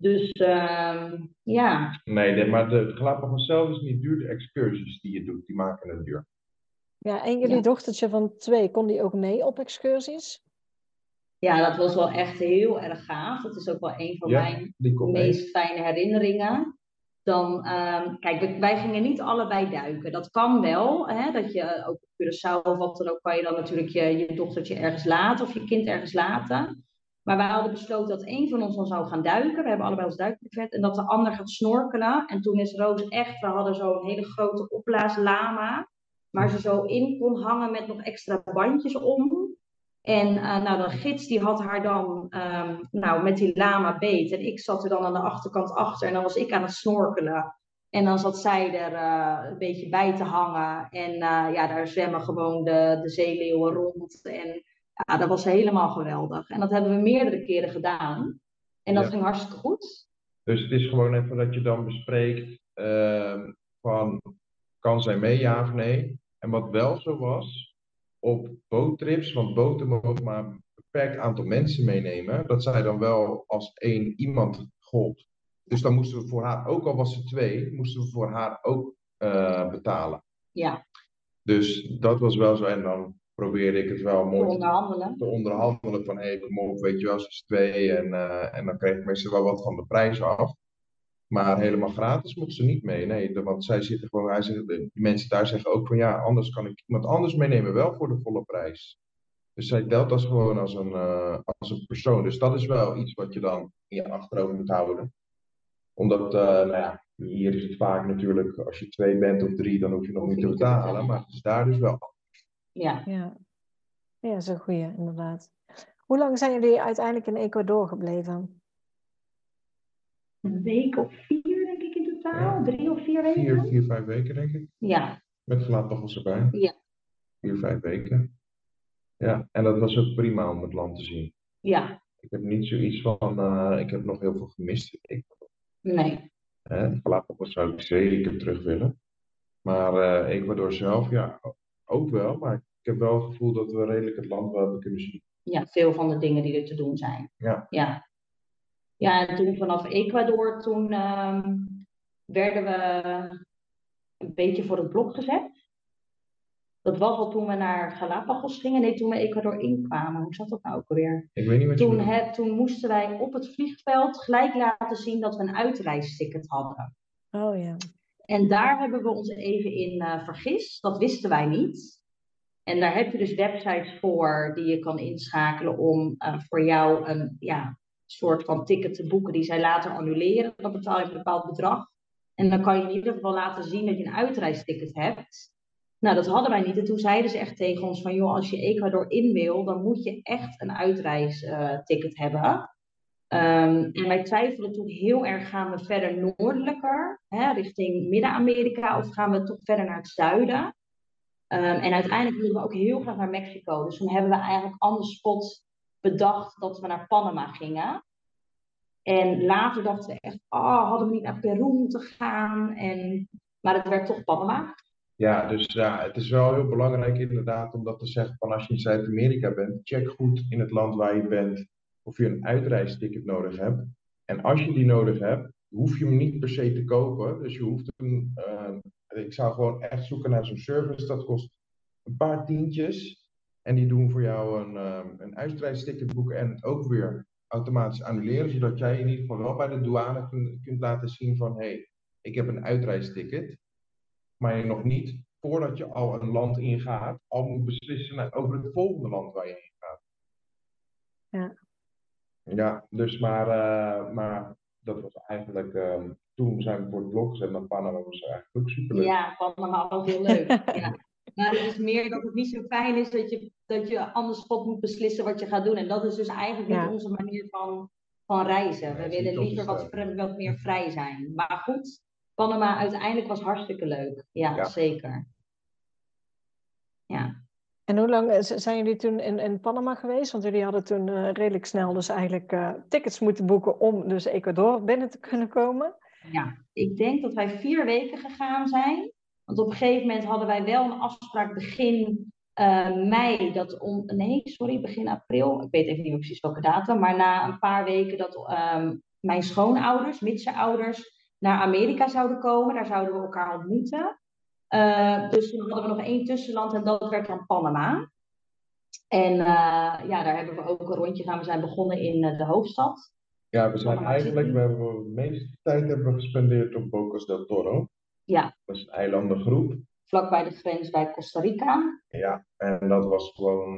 Dus uh, ja. Nee, maar de Galapagos zelf is niet duur. De excursies die je doet, die maken het duur. Ja, en jullie dochtertje van twee, kon die ook mee op excursies? Ja, dat was wel echt heel erg gaaf. Dat is ook wel een van mijn meest fijne herinneringen. Dan, um, kijk, wij gingen niet allebei duiken. Dat kan wel, hè, dat je ook op Curaçao of wat dan ook, kan je dan natuurlijk je, je dochtertje ergens laten of je kind ergens laten. Maar wij hadden besloten dat één van ons dan zou gaan duiken. We hebben allebei ons duikbuffet. En dat de ander gaat snorkelen. En toen is Roos echt, we hadden zo'n hele grote opblaaslama. Waar ze zo in kon hangen met nog extra bandjes om. En uh, nou, de gids die had haar dan um, nou, met die lama beet. En ik zat er dan aan de achterkant achter. En dan was ik aan het snorkelen. En dan zat zij er uh, een beetje bij te hangen. En uh, ja, daar zwemmen gewoon de, de zeeleeuwen rond. En ja, dat was helemaal geweldig. En dat hebben we meerdere keren gedaan. En dat ja. ging hartstikke goed. Dus het is gewoon even dat je dan bespreekt ehm, van kan zij mee, ja of nee? En wat wel zo was, op boottrips, want boten mogen maar een beperkt aantal mensen meenemen, dat zij dan wel als één iemand gold. Dus dan moesten we voor haar, ook al was ze twee, moesten we voor haar ook uh, betalen. Ja. Dus dat was wel zo. En dan probeerde ik het wel mooi te onderhandelen. Te onderhandelen van, hé, hey, kom op, weet je wel, ze is twee. En, uh, en dan kreeg ik meestal wel wat van de prijs af. Maar helemaal gratis mocht ze niet mee. Nee, want zij zitten gewoon, hij zegt, die mensen daar zeggen ook van ja, anders kan ik iemand anders meenemen, wel voor de volle prijs. Dus zij telt dat gewoon als een, uh, als een persoon. Dus dat is wel iets wat je dan in je achterhoofd moet houden. Omdat, uh, nou ja, hier is het vaak natuurlijk, als je twee bent of drie, dan hoef je nog niet te betalen. Maar het is daar dus wel. Ja. Ja, ja dat is een goeie, inderdaad. Hoe lang zijn jullie uiteindelijk in Ecuador gebleven? een week of vier, denk ik in totaal. Ja. Drie of vier weken. Vier, vier, vijf weken, denk ik. Ja. Met Galapagos erbij. Ja. Vier, vijf weken. Ja, en dat was ook prima om het land te zien. Ja. Ik heb niet zoiets van, uh, ik heb nog heel veel gemist. Ik, nee. Hè, Galapagos zou ik zeker terug willen. Maar uh, Ecuador zelf, ja, ook wel. Maar ik heb wel het gevoel dat we redelijk het land wel hebben kunnen zien. Ja, veel van de dingen die er te doen zijn. Ja. Ja, ja, en toen vanaf Ecuador, toen uh, werden we een beetje voor het blok gezet. Dat was al toen we naar Galapagos gingen. Nee, toen we Ecuador inkwamen. Hoe zat dat nou ook alweer? Ik weet niet wat toen, he, toen moesten wij op het vliegveld gelijk laten zien dat we een uitreisticket hadden. Oh ja. En daar hebben we ons even in uh, vergist. Dat wisten wij niet. En daar heb je dus websites voor die je kan inschakelen om uh, voor jou een, ja, soort van ticket te boeken die zij later annuleren. Dan betaal je een bepaald bedrag. En dan kan je in ieder geval laten zien dat je een uitreisticket hebt. Nou, dat hadden wij niet. En toen zeiden ze echt tegen ons van, joh, als je Ecuador in wil, dan moet je echt een uitreisticket hebben. Um, en wij twijfelden toen heel erg, gaan we verder noordelijker, hè, richting Midden-Amerika, of gaan we toch verder naar het zuiden? Um, en uiteindelijk wilden we ook heel graag naar Mexico. Dus toen hebben we eigenlijk andere spots bedacht dat we naar Panama gingen. En later dachten we echt, oh, hadden we niet naar Peru moeten gaan? En, maar het werd toch Panama. Ja, dus ja, het is wel heel belangrijk inderdaad om dat te zeggen van als je in Zuid-Amerika bent, check goed in het land waar je bent of je een uitreisticket nodig hebt. En als je die nodig hebt, hoef je hem niet per se te kopen. Dus je hoeft hem, uh, ik zou gewoon echt zoeken naar zo'n service, dat kost een paar tientjes. En die doen voor jou een, um, een uitreisticket boeken en ook weer automatisch annuleren, zodat jij in ieder geval wel bij de douane kunt, kunt laten zien van hé, hey, ik heb een uitreisticket, maar je nog niet, voordat je al een land ingaat, al moet beslissen over het volgende land waar je heen gaat. Ja. Ja, dus maar, uh, maar dat was eigenlijk, um, toen zijn we voor het blok gezet naar Panama, was eigenlijk ook super leuk. Ja, Panama was heel leuk. [LAUGHS] ja. Maar het is meer dat het niet zo fijn is dat je, dat je anders spot moet beslissen wat je gaat doen. En dat is dus eigenlijk Ja. niet onze manier van, van reizen. We willen liever wat, wat meer vrij zijn. Maar goed, Panama uiteindelijk was hartstikke leuk. Ja, Ja. zeker. Ja. En hoe lang eh, zijn jullie toen in, in Panama geweest? Want jullie hadden toen eh, redelijk snel dus eigenlijk eh, tickets moeten boeken om dus Ecuador binnen te kunnen komen. Ja, ik denk dat wij vier weken gegaan zijn. Want op een gegeven moment hadden wij wel een afspraak begin mei. Dat om, nee, sorry, begin april. Ik weet even niet precies welke datum. Maar na een paar weken dat um, mijn schoonouders, Mitse ouders, naar Amerika zouden komen. Daar zouden we elkaar ontmoeten. Uh, dus toen hadden we nog één tussenland en dat werd dan Panama. En uh, ja, daar hebben we ook een rondje gaan. We zijn begonnen in uh, de hoofdstad. Ja, we zijn eigenlijk, we hebben de meeste tijd hebben we gespendeerd op Bocas del Toro. Ja. Dat is een eilandengroep. Vlakbij de grens bij Costa Rica. Ja, en dat was gewoon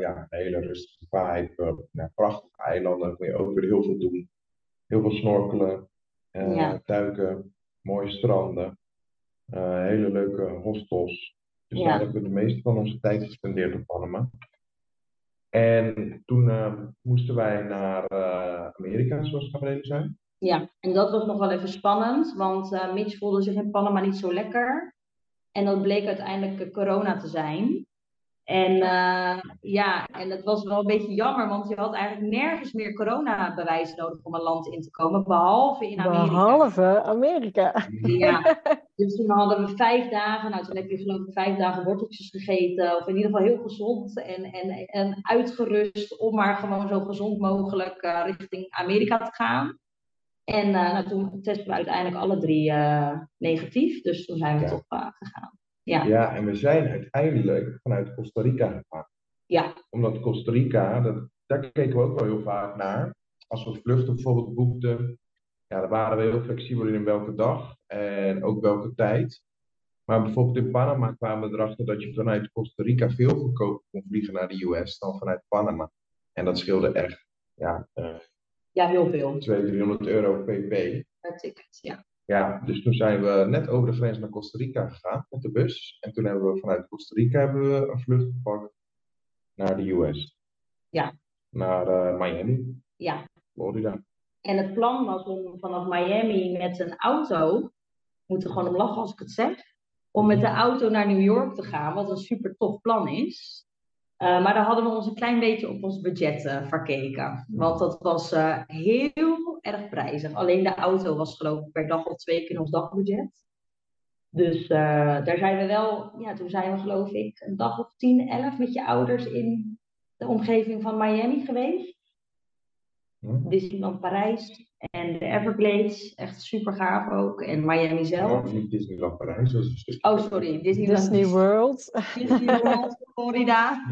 ja, een hele rustige vibe. Ja, prachtige eilanden, kun je ook weer heel veel doen. Heel veel snorkelen, ja. duiken, mooie stranden. Hele leuke hostels. Dus Ja. daar hebben we de meeste van onze tijd gespendeerd op Panama. En toen eh, moesten wij naar eh, Amerika, zoals Gabriele zei. Ja, en dat was nog wel even spannend, want eh, Mitch voelde zich in Panama niet zo lekker. En dat bleek uiteindelijk eh, corona te zijn. En eh, ja, en dat was wel een beetje jammer, want je had eigenlijk nergens meer coronabewijs nodig om een land in te komen, behalve in Amerika. Behalve Amerika. Ja, [LAUGHS] dus toen hadden we vijf dagen, nou toen heb je geloof ik vijf dagen worteltjes gegeten, of in ieder geval heel gezond en, en, en uitgerust om maar gewoon zo gezond mogelijk eh, richting Amerika te gaan. En eh, nou, toen testen we uiteindelijk alle drie eh, negatief, dus toen zijn we Ja. toch gegaan. Ja, Ja, en we zijn uiteindelijk vanuit Costa Rica gegaan. ja, Omdat Costa Rica, dat, daar keken we ook wel heel vaak naar. Als we vluchten bijvoorbeeld boekten, ja, dan waren we heel flexibel in welke dag en ook welke tijd. Maar bijvoorbeeld in Panama kwamen we erachter dat je vanuit Costa Rica veel goedkoper kon vliegen naar de US dan vanuit Panama. En dat scheelde echt ja, eh ja, heel veel. 200, 300 euro pp. Per ticket, ja. Ja, dus toen zijn we net over de grens naar Costa Rica gegaan met de bus. En toen hebben we vanuit Costa Rica hebben we een vlucht gepakt naar de US. Ja. Naar eh, Miami, ja. Florida. En het plan was om vanaf Miami met een auto, moet er gewoon om lachen als ik het zeg, om met de auto naar New York te gaan, wat een super tof plan is. Eh, maar daar hadden we ons een klein beetje op ons budget eh, verkeken. Want dat was eh, heel erg prijzig. Alleen de auto was geloof ik per dag of twee keer ons dagbudget. Dus daar zijn we wel, ja, toen zijn we geloof ik een dag of 10, 11 met je ouders in de omgeving van Miami geweest. Hm? Disneyland Parijs en de Everglades. Echt super gaaf ook. En Miami zelf. Oh, niet Disneyland Parijs, dat is een stukje. Oh, sorry. Disneyland Disney World. Disney World, [LAUGHS] Florida.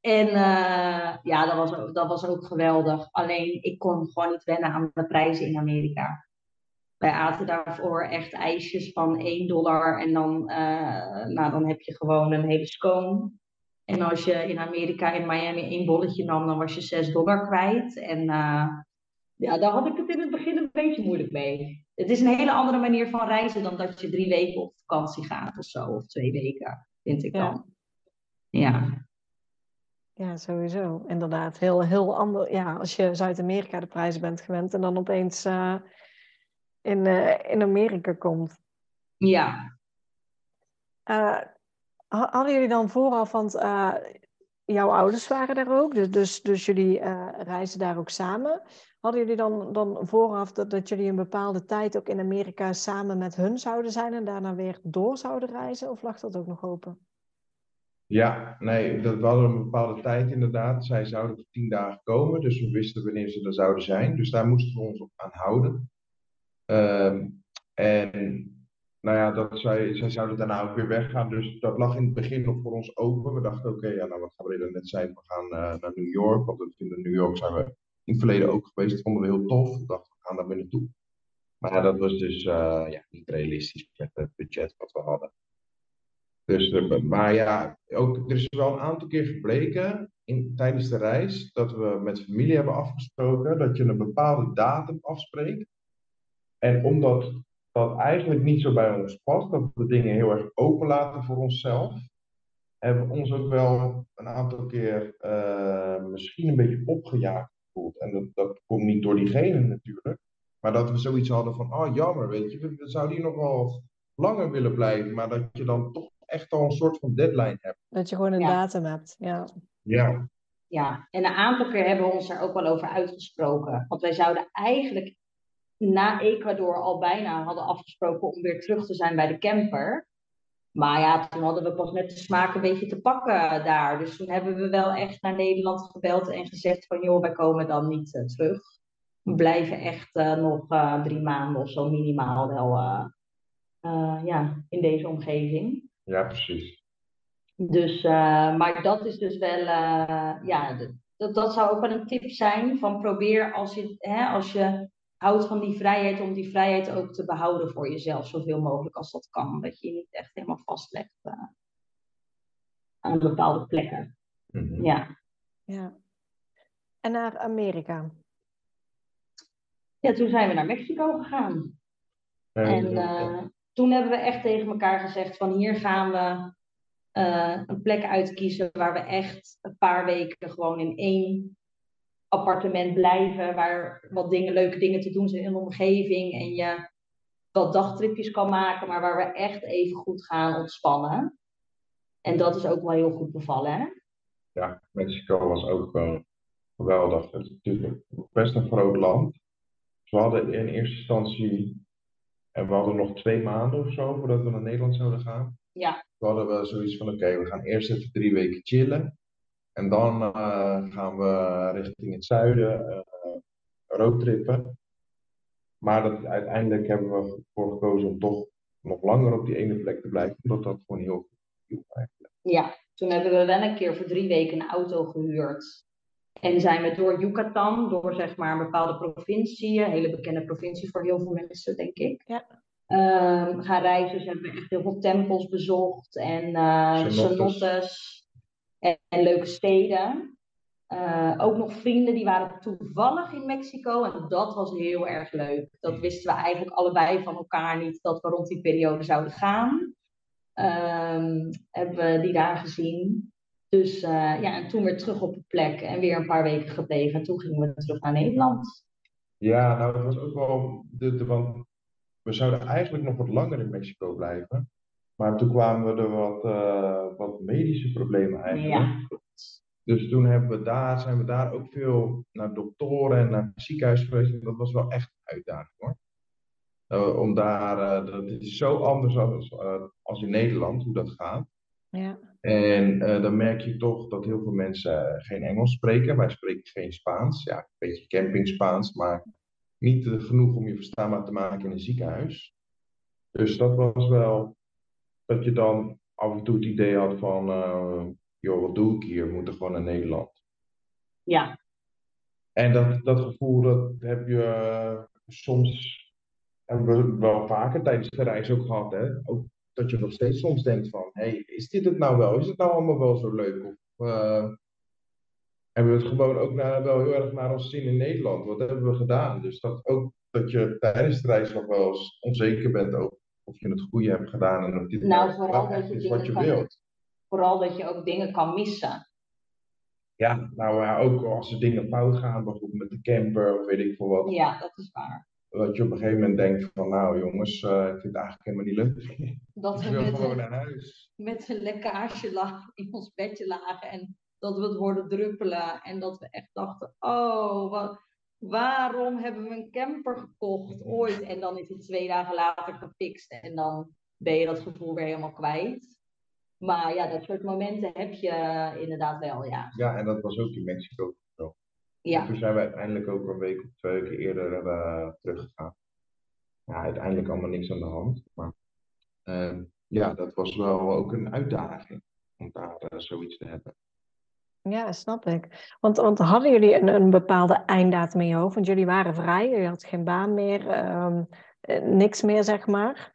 En eh, ja, dat was, ook, dat was ook geweldig. Alleen ik kon gewoon niet wennen aan de prijzen in Amerika. Wij aten daarvoor echt ijsjes van 1 dollar. En dan, eh, nou, dan heb je gewoon een hele scone. En als je in Amerika, in Miami, één bolletje nam, dan was je 6 dollar kwijt. En eh, ja, daar had ik het in het begin een beetje moeilijk mee. Het is een hele andere manier van reizen dan dat je drie weken op vakantie gaat of zo. Of twee weken, vind ik Ja. dan. Ja. Ja, sowieso. Inderdaad. Heel, heel ander. Ja, als je Zuid-Amerika de prijzen bent gewend en dan opeens eh, in, eh, in Amerika komt. Ja. Eh, ha- hadden jullie dan vooraf, want jouw ouders waren daar ook, dus, dus, dus jullie reizen daar ook samen. Hadden jullie dan, dan vooraf dat, dat jullie een bepaalde tijd ook in Amerika samen met hun zouden zijn en daarna weer door zouden reizen? Of lag dat ook nog open? Ja, nee, dat, hadden een bepaalde tijd inderdaad. Zij zouden voor tien dagen komen, dus we wisten wanneer ze er zouden zijn. Dus daar moesten we ons op aan houden. Ehm, en nou ja, dat zij, zij zouden daarna ook weer weggaan. Dus dat lag in het begin nog voor ons open. We dachten, oké, ja, nou wat Gabriela net zei, we gaan eh, naar New York. Want we vinden New York zijn we in het verleden ook geweest. Dat vonden we heel tof. We dachten, we gaan daar weer naartoe. Maar dat was dus eh, ja, niet realistisch met het budget wat we hadden. Dus, eh, maar ja, ook, er is wel een aantal keer gebleken in, tijdens de reis dat we met familie hebben afgesproken dat je een bepaalde datum afspreekt. En omdat dat eigenlijk niet zo bij ons past, dat we dingen heel erg open laten voor onszelf, hebben we ons ook wel een aantal keer eh, misschien een beetje opgejaagd gevoeld. En dat, dat komt niet door diegene natuurlijk, maar dat we zoiets hadden van, oh jammer, weet je, we, we zouden hier nog wel langer willen blijven, maar dat je dan toch echt al een soort van deadline hebt. Dat je gewoon een Ja. datum hebt. Ja. Ja, Ja, en een aantal keer hebben we ons daar ook wel over uitgesproken. Want wij zouden eigenlijk na Ecuador al bijna hadden afgesproken om weer terug te zijn bij de camper. Maar ja, toen hadden we pas net de smaak een beetje te pakken daar. Dus toen hebben we wel echt naar Nederland gebeld en gezegd van joh, wij komen dan niet uh, terug. We blijven echt uh, nog uh, drie maanden of zo minimaal wel ja, in deze omgeving. Ja, precies. Dus, maar dat is dus wel, ja, dat, dat zou ook wel een tip zijn van probeer als je, hè, als je houdt van die vrijheid, om die vrijheid ook te behouden voor jezelf, zoveel mogelijk als dat kan. Dat je je niet echt helemaal vastlegt uh, aan bepaalde plekken. Mhm. Ja. Ja. En naar Amerika? Ja, toen zijn we naar Mexico gegaan. En uh, toen hebben we echt tegen elkaar gezegd van hier gaan we uh, een plek uitkiezen waar we echt een paar weken gewoon in één appartement blijven, waar wat dingen, leuke dingen te doen zijn in de omgeving en je wat dagtripjes kan maken, maar waar we echt even goed gaan ontspannen. En dat is ook wel heel goed bevallen, hè? Ja, Mexico was ook wel geweldig. Het is natuurlijk best een groot land. Dus we hadden in eerste instantie, en we hadden nog twee maanden of zo voordat we naar Nederland zouden gaan. Ja. We hadden we zoiets van, oké, we gaan eerst even drie weken chillen. En dan uh, gaan we richting het zuiden uh, roadtrippen. Maar dat, uiteindelijk hebben we ervoor gekozen om toch nog langer op die ene plek te blijven, omdat dat gewoon heel goed viel eigenlijk. Ja, toen hebben we wel een keer voor drie weken een auto gehuurd. En zijn we door Yucatan, door zeg maar een bepaalde provincie, een hele bekende provincie voor heel veel mensen, denk ik. Ja. Um, gaan reizen. Dus hebben we echt heel veel tempels bezocht en uh, cenotes en, leuke steden. Uh, ook nog vrienden die waren toevallig in Mexico en dat was heel erg leuk. Dat wisten we eigenlijk allebei van elkaar niet dat we rond die periode zouden gaan. Um, hebben we die daar gezien. Dus uh, ja, en toen weer terug op de plek en weer een paar weken gebleven. En toen gingen we terug naar Nederland. Ja, nou, dat was ook wel. De, de, we zouden eigenlijk nog wat langer in Mexico blijven. Maar toen kwamen we er wat, uh, wat medische problemen eigenlijk. Ja. Dus toen hebben we daar, zijn we daar ook veel naar doktoren en naar het ziekenhuis geweest. En dat was wel echt een uitdaging hoor. Uh, om daar, uh, dat is zo anders als, als in Nederland, hoe dat gaat. Ja. En dan merk je toch dat heel veel mensen geen Engels spreken. Wij spreken geen Spaans. Ja, een beetje camping Spaans, maar niet genoeg om je verstaanbaar te maken in een ziekenhuis. Dus dat was wel dat je dan af en toe het idee had van, uh, joh, wat doe ik hier? We moeten gewoon naar Nederland. Ja. En dat, dat gevoel, dat heb je uh, soms, hebben we wel vaker tijdens de reis ook gehad, hè? Ook dat je nog steeds soms denkt van, hé, hey, is dit het nou wel? Is het nou allemaal wel zo leuk? Of uh, hebben we het gewoon ook naar, wel heel erg naar ons zien in Nederland? Wat hebben we gedaan? Dus dat ook dat je tijdens de reis nog wel eens onzeker bent over of je het goede hebt gedaan en of dit nou, vooral dat je is wat je kan, wilt. Vooral dat je ook dingen kan missen. Ja, nou ja, ook als er dingen fout gaan, bijvoorbeeld met de camper of weet ik veel wat. Ja, dat is waar. Dat je op een gegeven moment denkt van nou jongens, uh, ik vind het eigenlijk helemaal niet leuk. Dat [LAUGHS] we wil met gewoon een, naar huis. met een lekkage in ons bedje lagen en dat we het hoorden druppelen en dat we echt dachten, oh, wat, waarom hebben we een camper gekocht ooit? En dan is het twee dagen later gefixt en dan ben je dat gevoel weer helemaal kwijt. Maar ja, dat soort momenten heb je inderdaad wel, ja. Ja, en dat was ook in Mexico zo. Ja, Toen zijn we uiteindelijk ook een week of twee weken eerder uh, teruggegaan. Ja, uiteindelijk allemaal niks aan de hand. Maar uh, ja, dat was wel ook een uitdaging om daar uh, zoiets te hebben. Ja, snap ik. Want, want hadden jullie een, een bepaalde einddatum in je hoofd? Want jullie waren vrij, je had geen baan meer, um, niks meer, zeg maar.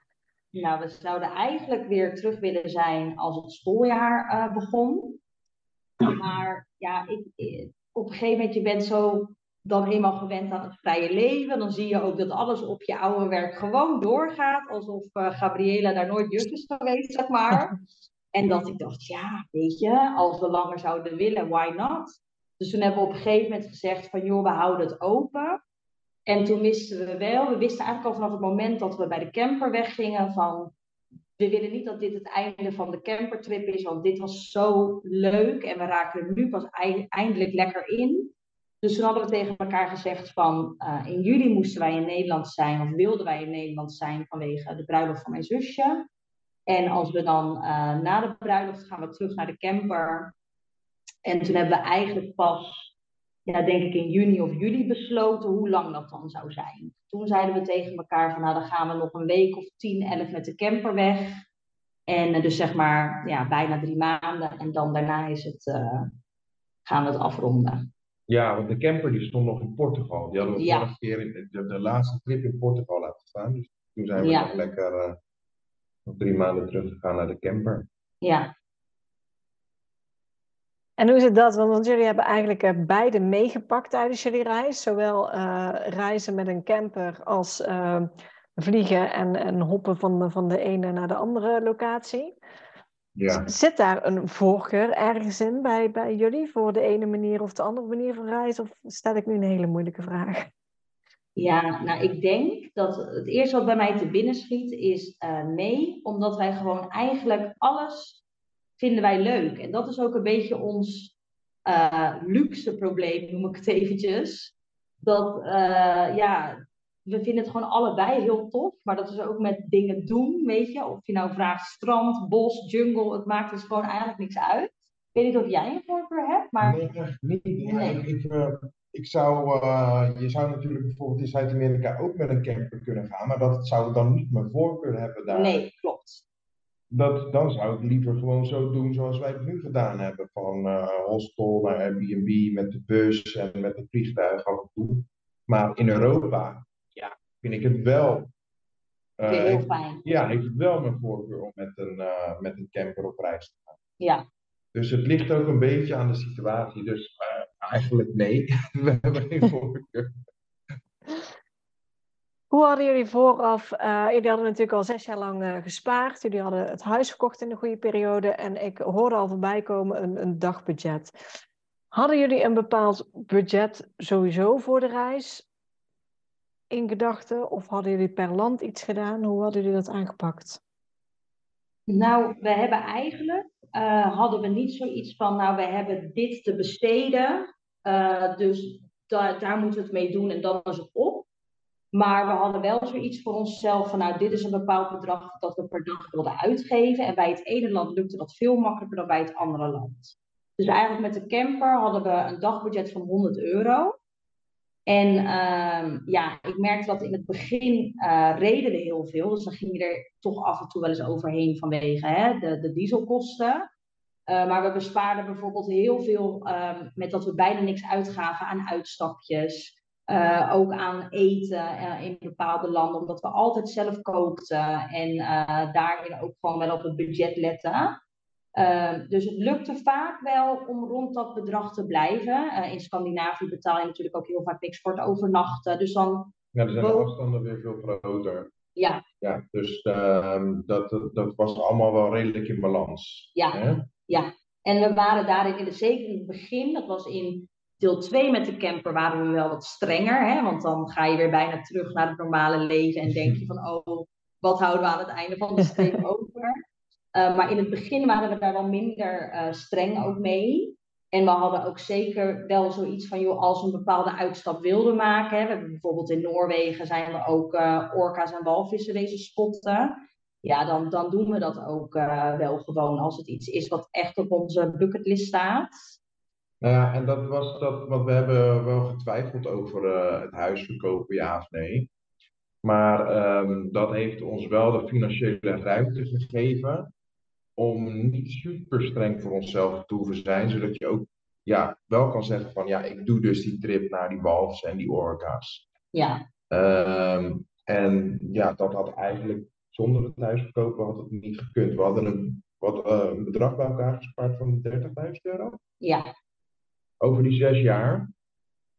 Nou, we zouden eigenlijk weer terug willen zijn als het schooljaar uh, begon. Maar ja, ik, ik, op een gegeven moment, je bent zo dan eenmaal gewend aan het vrije leven. Dan zie je ook dat alles op je oude werk gewoon doorgaat. Alsof uh, Gabriela daar nooit juf is geweest, zeg maar. [LAUGHS] En dat ik dacht, ja, weet je, als we langer zouden willen, why not? Dus toen hebben we op een gegeven moment gezegd van, joh, we houden het open. En toen wisten we wel, we wisten eigenlijk al vanaf het moment dat we bij de camper weggingen van, we willen niet dat dit het einde van de campertrip is, want dit was zo leuk en we raken er nu pas eindelijk lekker in. Dus toen hadden we tegen elkaar gezegd van uh, in juli moesten wij in Nederland zijn, of wilden wij in Nederland zijn vanwege de bruiloft van mijn zusje. En als we dan uh, na de bruiloft gaan we terug naar de camper. En toen hebben we eigenlijk pas, ja, denk ik in juni of juli besloten hoe lang dat dan zou zijn. Toen zeiden we tegen elkaar van nou dan gaan we nog een week of tien, elf met de camper weg. En uh, dus zeg maar ja, bijna drie maanden. En dan daarna is het, gaan we het afronden. Ja, want de camper die stond nog in Portugal. Die hadden we ja. vorige keer in de, de, laatste trip in Portugal laten staan. Dus toen zijn we ja. nog lekker drie maanden teruggegaan naar de camper. Ja. En hoe is het dat? Want jullie hebben eigenlijk uh, beide meegepakt tijdens jullie reis. Zowel uh, reizen met een camper als vliegen en, en hoppen van de, van de ene naar de andere locatie. Ja. Zit daar een voorkeur ergens in bij, bij jullie voor de ene manier of de andere manier van reizen? Of stel ik nu een hele moeilijke vraag? Ja, nou ik denk dat het eerste wat bij mij te binnen schiet is uh, nee, omdat wij gewoon eigenlijk alles vinden wij leuk. En dat is ook een beetje ons uh, luxe probleem, noem ik het eventjes. Dat uh, ja, we vinden het gewoon allebei heel tof. Maar dat is ook met dingen doen, weet je. Of je nou vraagt strand, bos, jungle. Het maakt dus gewoon eigenlijk niks uit. Ik weet niet of jij een voorkeur hebt, maar... Nee, echt niet. Nee. Ik, ik zou, uh, je zou natuurlijk bijvoorbeeld in Zuid-Amerika ook met een camper kunnen gaan. Maar dat zou dan niet mijn voorkeur hebben daar. Nee, klopt. Dat, dan zou ik liever gewoon zo doen zoals wij het nu gedaan hebben. Van uh, hostel naar Airbnb met de bus en met het vliegtuig af en toe. Maar in Europa vind ik het wel. Uh, heel fijn. Ja, heeft het wel mijn voorkeur om met een, met een camper op reis te gaan. Ja. Dus het ligt ook een beetje aan de situatie. Dus uh, eigenlijk nee, [LAUGHS] we hebben geen [LAUGHS] voorkeur. Hoe hadden jullie vooraf, jullie hadden natuurlijk al zes jaar lang gespaard, jullie hadden het huis gekocht in een goede periode en ik hoorde al voorbij komen een, een dagbudget. Hadden jullie een bepaald budget sowieso voor de reis? in gedachten? Of hadden jullie per land iets gedaan? Hoe hadden jullie dat aangepakt? Nou, we hebben eigenlijk, uh, hadden we niet zoiets van, nou, we hebben dit te besteden. Uh, dus da daar moeten we het mee doen en dan is het op. Maar we hadden wel zoiets voor onszelf van, nou, dit is een bepaald bedrag dat we per dag wilden uitgeven. En bij het ene land lukte dat veel makkelijker dan bij het andere land. Dus eigenlijk met de camper hadden we een dagbudget van 100 euro. En uh, ja, ik merkte dat in het begin uh, reden we heel veel. Dus dan ging je er toch af en toe wel eens overheen vanwege hè, de, de dieselkosten. Uh, maar we bespaarden bijvoorbeeld heel veel uh, met dat we bijna niks uitgaven aan uitstapjes. Uh, ook aan eten in bepaalde landen, omdat we altijd zelf kookten. En daarin ook gewoon wel op het budget letten. Uh, dus het lukte vaak wel om rond dat bedrag te blijven. Uh, in Scandinavië betaal je natuurlijk ook heel vaak niks voor het overnachten. Dus dan... Ja, dan zijn de afstanden weer veel groter. Ja. Ja, dus uh, dat, dat was allemaal wel redelijk in balans. Ja, hè? ja. En we waren daarin, in de, zeker in het begin, dat was in deel 2 met de camper, waren we wel wat strenger. Hè? Want dan ga je weer bijna terug naar het normale leven en denk je van, oh, wat houden we aan het einde van de streep [LAUGHS] over? Uh, maar in het begin waren we daar wel minder uh, streng ook mee. En we hadden ook zeker wel zoiets van, joh, als we een bepaalde uitstap wilden maken. Hè, hebben bijvoorbeeld in Noorwegen zijn we ook uh, orka's en walvissen wezen spotten. Ja, dan, dan doen we dat ook wel gewoon als het iets is wat echt op onze bucketlist staat. Nou ja, en dat was dat, want we hebben wel getwijfeld over het huis verkopen, ja of nee. Maar um, dat heeft ons wel de financiële ruimte gegeven om niet super streng voor onszelf te hoeven zijn, zodat je ook ja, wel kan zeggen van ja, ik doe dus die trip naar die walvis en die orka's. Ja. Um, en ja, dat had eigenlijk zonder het huis verkopen had het niet gekund. We hadden een, wat, uh, een bedrag bij elkaar gespaard van 30.000 euro. Ja. Over die zes jaar.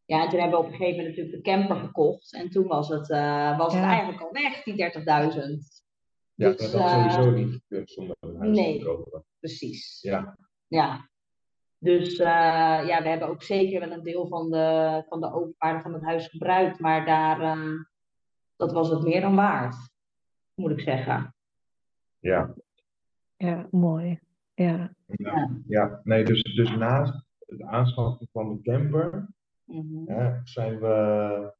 Ja, en toen hebben we op een gegeven moment natuurlijk de camper gekocht. En toen was het, uh, was het eigenlijk al weg, die 30.000. Ja, dus, dat had sowieso uh, niet gekund zonder een huis nee, te kopen. Precies. Ja. Ja. Dus uh, ja, we hebben ook zeker wel een deel van de, van de overwaarde van het huis gebruikt. Maar daar, uh, dat was het meer dan waard, moet ik zeggen. Ja. Ja, mooi. Ja. Ja, ja. nee, dus, dus naast het aanschaffen van de camper Mhm. Ja, zijn we,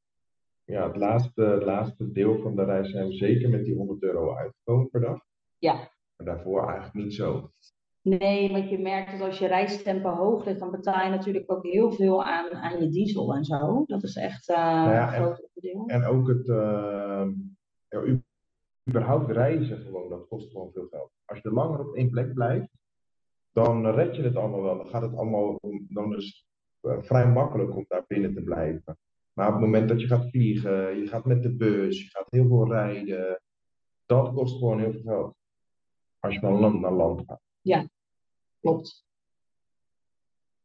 ja, het laatste, laatste deel van de reis zijn we zeker met die 100 euro uitgekomen per dag. Ja. Maar daarvoor eigenlijk niet zo. Nee, want je merkt dat als je reistempo hoog ligt, dan betaal je natuurlijk ook heel veel aan, aan je diesel en zo. Dat is echt eh, Nou ja, een groot onderdeel. En ook het, eh, ja, überhaupt reizen gewoon, dat kost gewoon veel geld. Als je langer op één plek blijft, dan red je het allemaal wel. Dan gaat het allemaal, dan is het eh, vrij makkelijk om daar binnen te blijven. Maar op het moment dat je gaat vliegen, je gaat met de bus, je gaat heel veel rijden, dat kost gewoon heel veel geld. Als je van land naar land gaat. Klopt.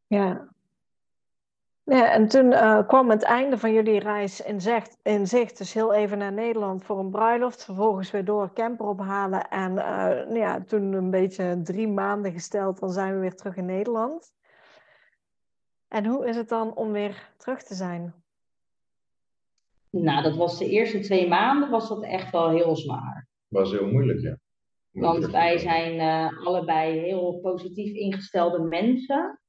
Ja. Ja, en toen eh, kwam het einde van jullie reis in zicht, in zicht. Dus heel even naar Nederland voor een bruiloft. Vervolgens weer door camper ophalen. En eh, nou ja, toen een beetje drie maanden gesteld, dan zijn we weer terug in Nederland. En hoe is het dan om weer terug te zijn? Nou, dat was de eerste twee maanden was dat echt wel heel zwaar. was heel moeilijk, ja. Want wij zijn eh, allebei heel positief ingestelde mensen.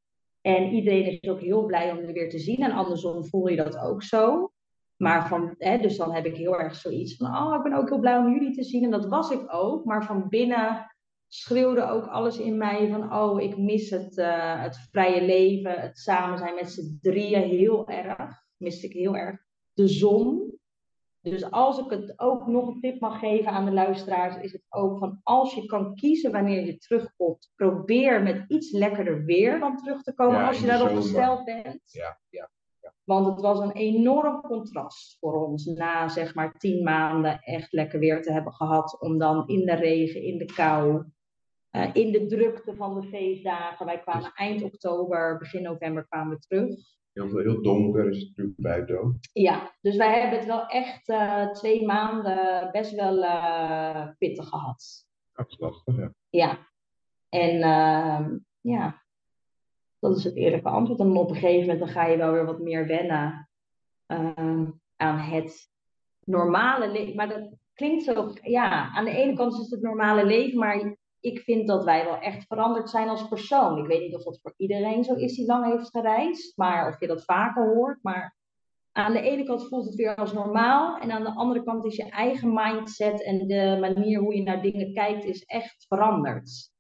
En iedereen is ook heel blij om je weer te zien. En andersom voel je dat ook zo. Maar van, hè, dus dan heb ik heel erg zoiets van, oh, ik ben ook heel blij om jullie te zien. En dat was ik ook. Maar van binnen schreeuwde ook alles in mij van, oh, ik mis het, eh, het vrije leven, het samen zijn met z'n drieën heel erg. Miste ik heel erg. De zon. Dus als ik het ook nog een tip mag geven aan de luisteraars, is het ook van als je kan kiezen wanneer je terugkomt, probeer met iets lekkerder weer dan terug te komen Ja, als je daarop gesteld bent. Ja, ja. Want het was een enorm contrast voor ons na zeg maar tien maanden echt lekker weer te hebben gehad. Om dan in de regen, in de kou, eh, in de drukte van de feestdagen. Wij kwamen eind oktober, begin november kwamen we terug. Heel, veel- heel donker is het natuurlijk buiten ook. Ja, dus wij hebben het wel echt eh, twee maanden best wel eh, pittig gehad. Dat is lastig, ja. Ja. En ehm, ja, dat is het eerlijke antwoord. En op een gegeven moment dan ga je wel weer wat meer wennen ehm, aan het normale leven. Maar dat klinkt zo, ja, aan de ene kant is het het normale leven, maar ik vind dat wij wel echt veranderd zijn als persoon. Ik weet niet of dat voor iedereen zo is die lang heeft gereisd, maar of je dat vaker hoort. Maar aan de ene kant voelt het weer als normaal. En aan de andere kant is je eigen mindset en de manier hoe je naar dingen kijkt, is echt veranderd.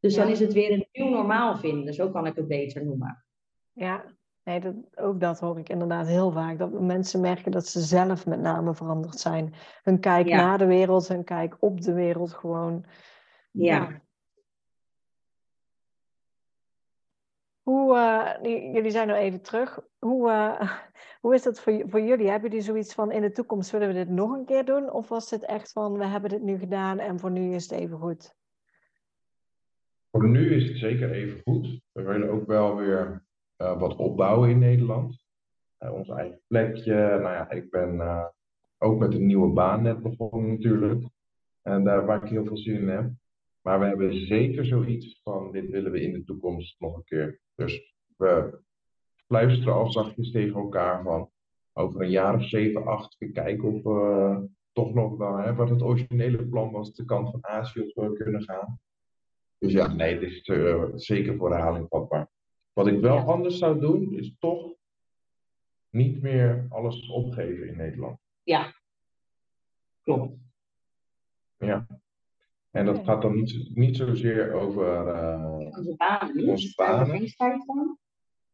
Dus dan is het weer een nieuw normaal vinden. Zo kan ik het beter noemen. Ja, nee, dat, ook dat hoor ik inderdaad heel vaak. Dat mensen merken dat ze zelf met name veranderd zijn. Hun kijk Ja. naar de wereld, hun kijk op de wereld gewoon. Ja. Hoe, eh, jullie zijn nu even terug. Hoe, eh, [LAUGHS] hoe is dat voor, voor jullie? Hebben jullie zoiets van in de toekomst willen we dit nog een keer doen? Of was het echt van we hebben dit nu gedaan en voor nu is het even goed? Voor nu is het zeker even goed. We willen ook wel weer eh, wat opbouwen in Nederland. Eh, ons eigen plekje. Nou ja, ik ben eh, ook met een nieuwe baan net begonnen natuurlijk. En daar waar ik heel veel zin in heb. Maar we hebben zeker zoiets van, dit willen we in de toekomst nog een keer. Dus we fluisteren al zachtjes tegen elkaar van, over een jaar of zeven, acht, weer kijken of we toch nog, dan, hè, wat het originele plan was, de kant van Azië of we kunnen gaan. Dus ja, nee, het is eh, zeker voor herhaling vatbaar. Wat ik wel Ja. anders zou doen, is toch niet meer alles opgeven in Nederland. Klopt. Ja. En dat gaat dan niet, niet zozeer over. eh, Onze banen. Onze van.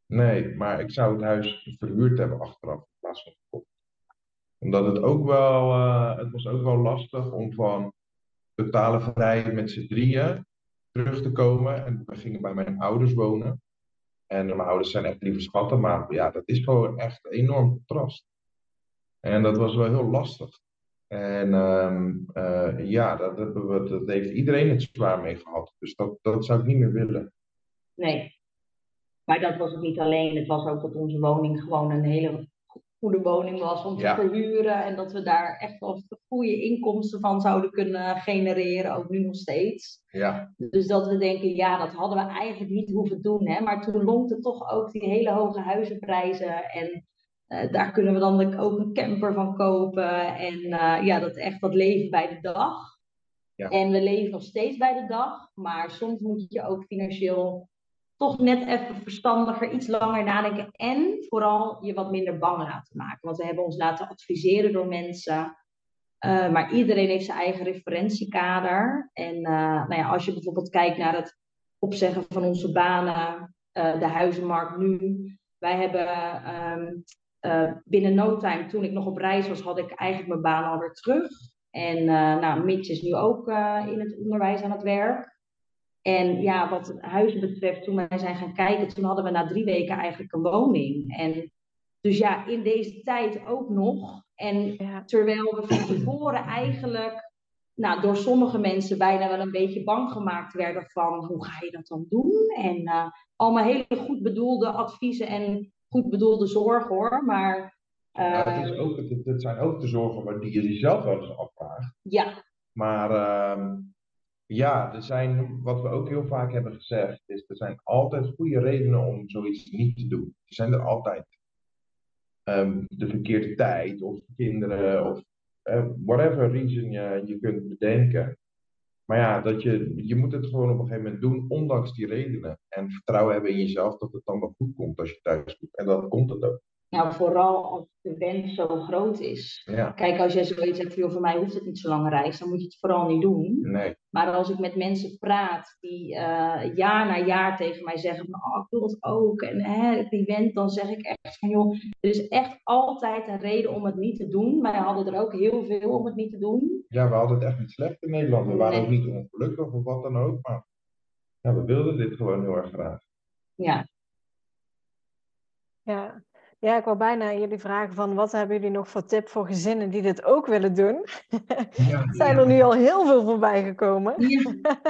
nee, maar ik zou het huis verhuurd hebben achteraf in plaats van gekocht. Omdat het ook wel. eh, het was ook wel lastig om van totale vrijheid met z'n drieën terug te komen. En we gingen bij mijn ouders wonen. En mijn ouders zijn echt lieve schatten, maar ja, dat is gewoon echt een enorm contrast. En dat was wel heel lastig. En ehm, eh, ja, dat, hebben we, dat heeft iedereen het zwaar mee gehad. Dus dat, dat zou ik niet meer willen. Nee. Maar dat was het niet alleen. Het was ook dat onze woning gewoon een hele goede woning was om te Ja. verhuren. En dat we daar echt wel goede inkomsten van zouden kunnen genereren. Ook nu nog steeds. Ja, Dus dat we denken, ja, dat hadden we eigenlijk niet hoeven doen. Hè? Maar toen lonkte toch ook die hele hoge huizenprijzen. En eh, daar kunnen we dan ook een camper van kopen. En eh, ja, dat echt dat leven bij de dag. Ja. En we leven nog steeds bij de dag. Maar soms moet je ook financieel toch net even verstandiger, iets langer nadenken. En vooral je wat minder bang laten maken. Want we hebben ons laten adviseren door mensen. Uh, maar iedereen heeft zijn eigen referentiekader. En nou ja, als je bijvoorbeeld kijkt naar het opzeggen van onze banen, de huizenmarkt nu. Wij hebben um, binnen no time, toen ik nog op reis was, had ik eigenlijk mijn baan alweer terug. En nou, Mitch is nu ook in het onderwijs aan het werk. En ja, wat huizen betreft, toen wij zijn gaan kijken, toen hadden we na drie weken eigenlijk een woning. En dus ja, in deze tijd ook nog. En terwijl we van tevoren eigenlijk nou, door sommige mensen bijna wel een beetje bang gemaakt werden van hoe ga je dat dan doen? En uh, allemaal hele goed bedoelde adviezen en goed bedoelde zorgen hoor. Maar, uh, het, is ook, zijn ook de zorgen die je jezelf wel eens afvraagt. Ja. Maar uh, ja, er zijn, wat we ook heel vaak hebben gezegd, is er zijn altijd goede redenen om zoiets niet te doen. Er zijn er altijd. Um, de verkeerde tijd, of kinderen, of uh, whatever reason je, je kunt bedenken. Maar ja, dat je, je moet het gewoon op een gegeven moment doen, ondanks die redenen. En vertrouwen hebben in jezelf dat het dan wel goed komt als je thuis komt. En dan komt het ook. Nou, vooral als de wens zo groot is. Ja. Kijk, als jij zoiets hebt, joh, voor mij hoeft het niet zo lang reis, dan moet je het vooral niet doen. Nee. Maar als ik met mensen praat die uh, jaar na jaar tegen mij zeggen van, oh, ik wil het ook. En hè, die wens, dan zeg ik echt van, joh, er is echt altijd een reden om het niet te doen. Wij hadden er ook heel veel om het niet te doen. Ja, we hadden het echt niet slecht in Nederland. We waren ook niet ongelukkig of wat dan ook. Maar ja, we wilden dit gewoon heel erg graag. Ja. Ja, ja, ik wou bijna jullie vragen van wat hebben jullie nog voor tip voor gezinnen die dit ook willen doen? Ja, [LAUGHS] Zijn er nu al heel veel voorbij gekomen? Ja, [LAUGHS]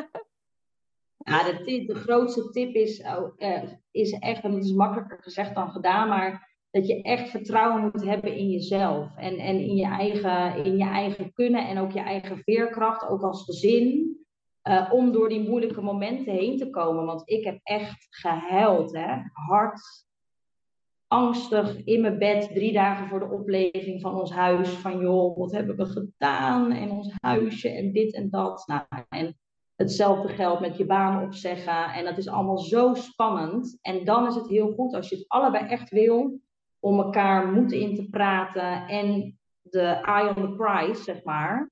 ja de, tip, de grootste tip is, oh, uh, is echt, en dat is makkelijker gezegd dan gedaan, maar dat je echt vertrouwen moet hebben in jezelf en, en in, je eigen, in je eigen kunnen en ook je eigen veerkracht, ook als gezin. Uh, om door die moeilijke momenten heen te komen. Want ik heb echt gehuild, hè? hard, angstig in mijn bed drie dagen voor de opleving van ons huis. Van joh, wat hebben we gedaan? En ons huisje en dit en dat. Nou, en hetzelfde geldt met je baan opzeggen. En dat is allemaal zo spannend. En dan is het heel goed als je het allebei echt wil. Om elkaar moed in te praten. En de eye on the prize, zeg maar.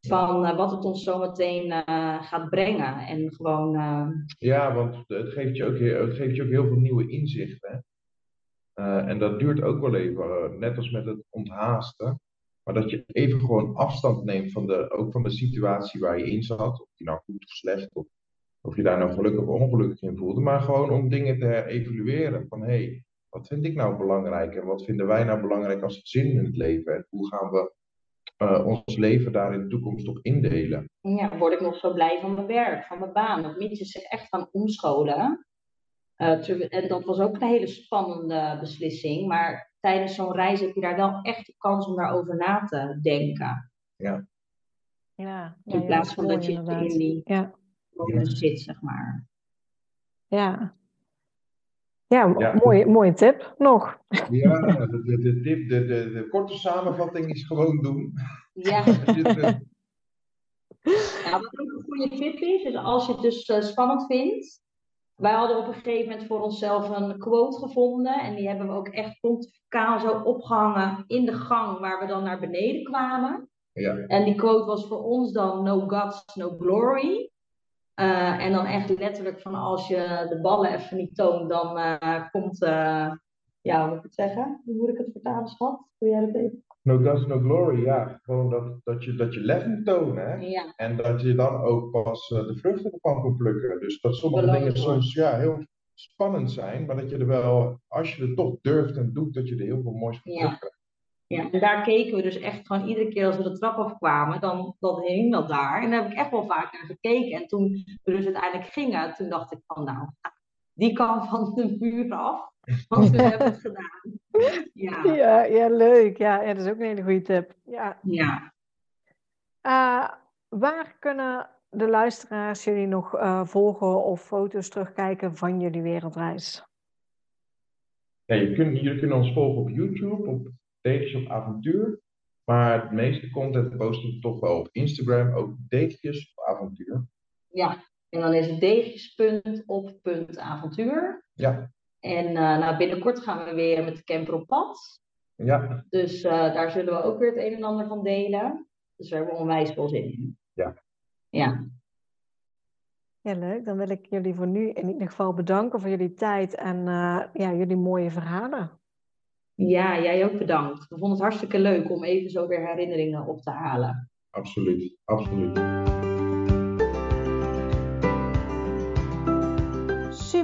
Van uh, wat het ons zometeen uh, gaat brengen. En gewoon. Uh... Ja, want het geeft, je ook, het geeft je ook heel veel nieuwe inzichten. Uh, en dat duurt ook wel even, uh, net als met het onthaasten. Maar dat je even gewoon afstand neemt van de, ook van de situatie waar je in zat. Of die nou goed of slecht, of of je daar nou gelukkig of ongelukkig in voelde. Maar gewoon om dingen te herevalueren. Van hé, hey, wat vind ik nou belangrijk? En wat vinden wij nou belangrijk als gezin in het leven? En hoe gaan we uh, ons leven daar in de toekomst op indelen? Ja, word ik nog zo blij van mijn werk, van mijn baan? Dat mensen zich echt gaan omscholen. Uh, en dat was ook een hele spannende beslissing. Maar tijdens zo'n reis heb je daar wel echt de kans om daarover na te denken. Ja. ja in plaats van dat je inderdaad. in die ja. zit, zeg maar. Ja. Ja, ja. Mooie, mooie tip nog. Ja, de, de, de tip, de, de, de korte samenvatting is gewoon doen. Ja. [LAUGHS] ja, wat ook een goede tip is, is als je het dus uh, spannend vindt, wij hadden op een gegeven moment voor onszelf een quote gevonden. En die hebben we ook echt pontificaal zo opgehangen in de gang waar we dan naar beneden kwamen. Ja. En die quote was voor ons dan no gods, no glory. Uh, en dan echt letterlijk van als je de ballen even niet toont, dan uh, komt, uh, ja, hoe moet ik het zeggen? Hoe moet ik het vertalen, schat? Doe jij dat even? No dust, no glory, ja. Gewoon dat, dat, je, dat je lef moet tonen. Hè? Ja. En dat je dan ook pas uh, de vruchten ervan kan plukken. Dus dat sommige Belangrijk. dingen soms ja, heel spannend zijn, maar dat je er wel, als je het toch durft en doet, dat je er heel veel moois van ja. Ja, en daar keken we dus echt gewoon iedere keer als we de trap afkwamen, dan, dan hing dat daar. En daar heb ik echt wel vaak naar gekeken. En toen we dus uiteindelijk gingen, toen dacht ik van nou, die kan van de muur af. Want we [LAUGHS] hebben het gedaan. Ja. Ja, ja leuk. Ja, ja, dat is ook een hele goede tip. Ja. ja. Uh, waar kunnen de luisteraars jullie nog uh, volgen of foto's terugkijken van jullie wereldreis? Ja, je kunt, jullie kunnen ons volgen op YouTube, op Datejes op Avontuur. Maar het meeste content posten we toch wel op Instagram, ook Datejes op Avontuur. Ja. En dan is het deegjespunt op punt avontuur. Ja. En uh, nou, binnenkort gaan we weer met de camper op pad. Ja. Dus uh, daar zullen we ook weer het een en ander van delen. Dus daar hebben we onwijs veel zin in. Ja. Ja. Ja, leuk. Dan wil ik jullie voor nu in ieder geval bedanken voor jullie tijd en uh, ja, jullie mooie verhalen. Ja, jij ook bedankt. We vonden het hartstikke leuk om even zo weer herinneringen op te halen. Absoluut, absoluut.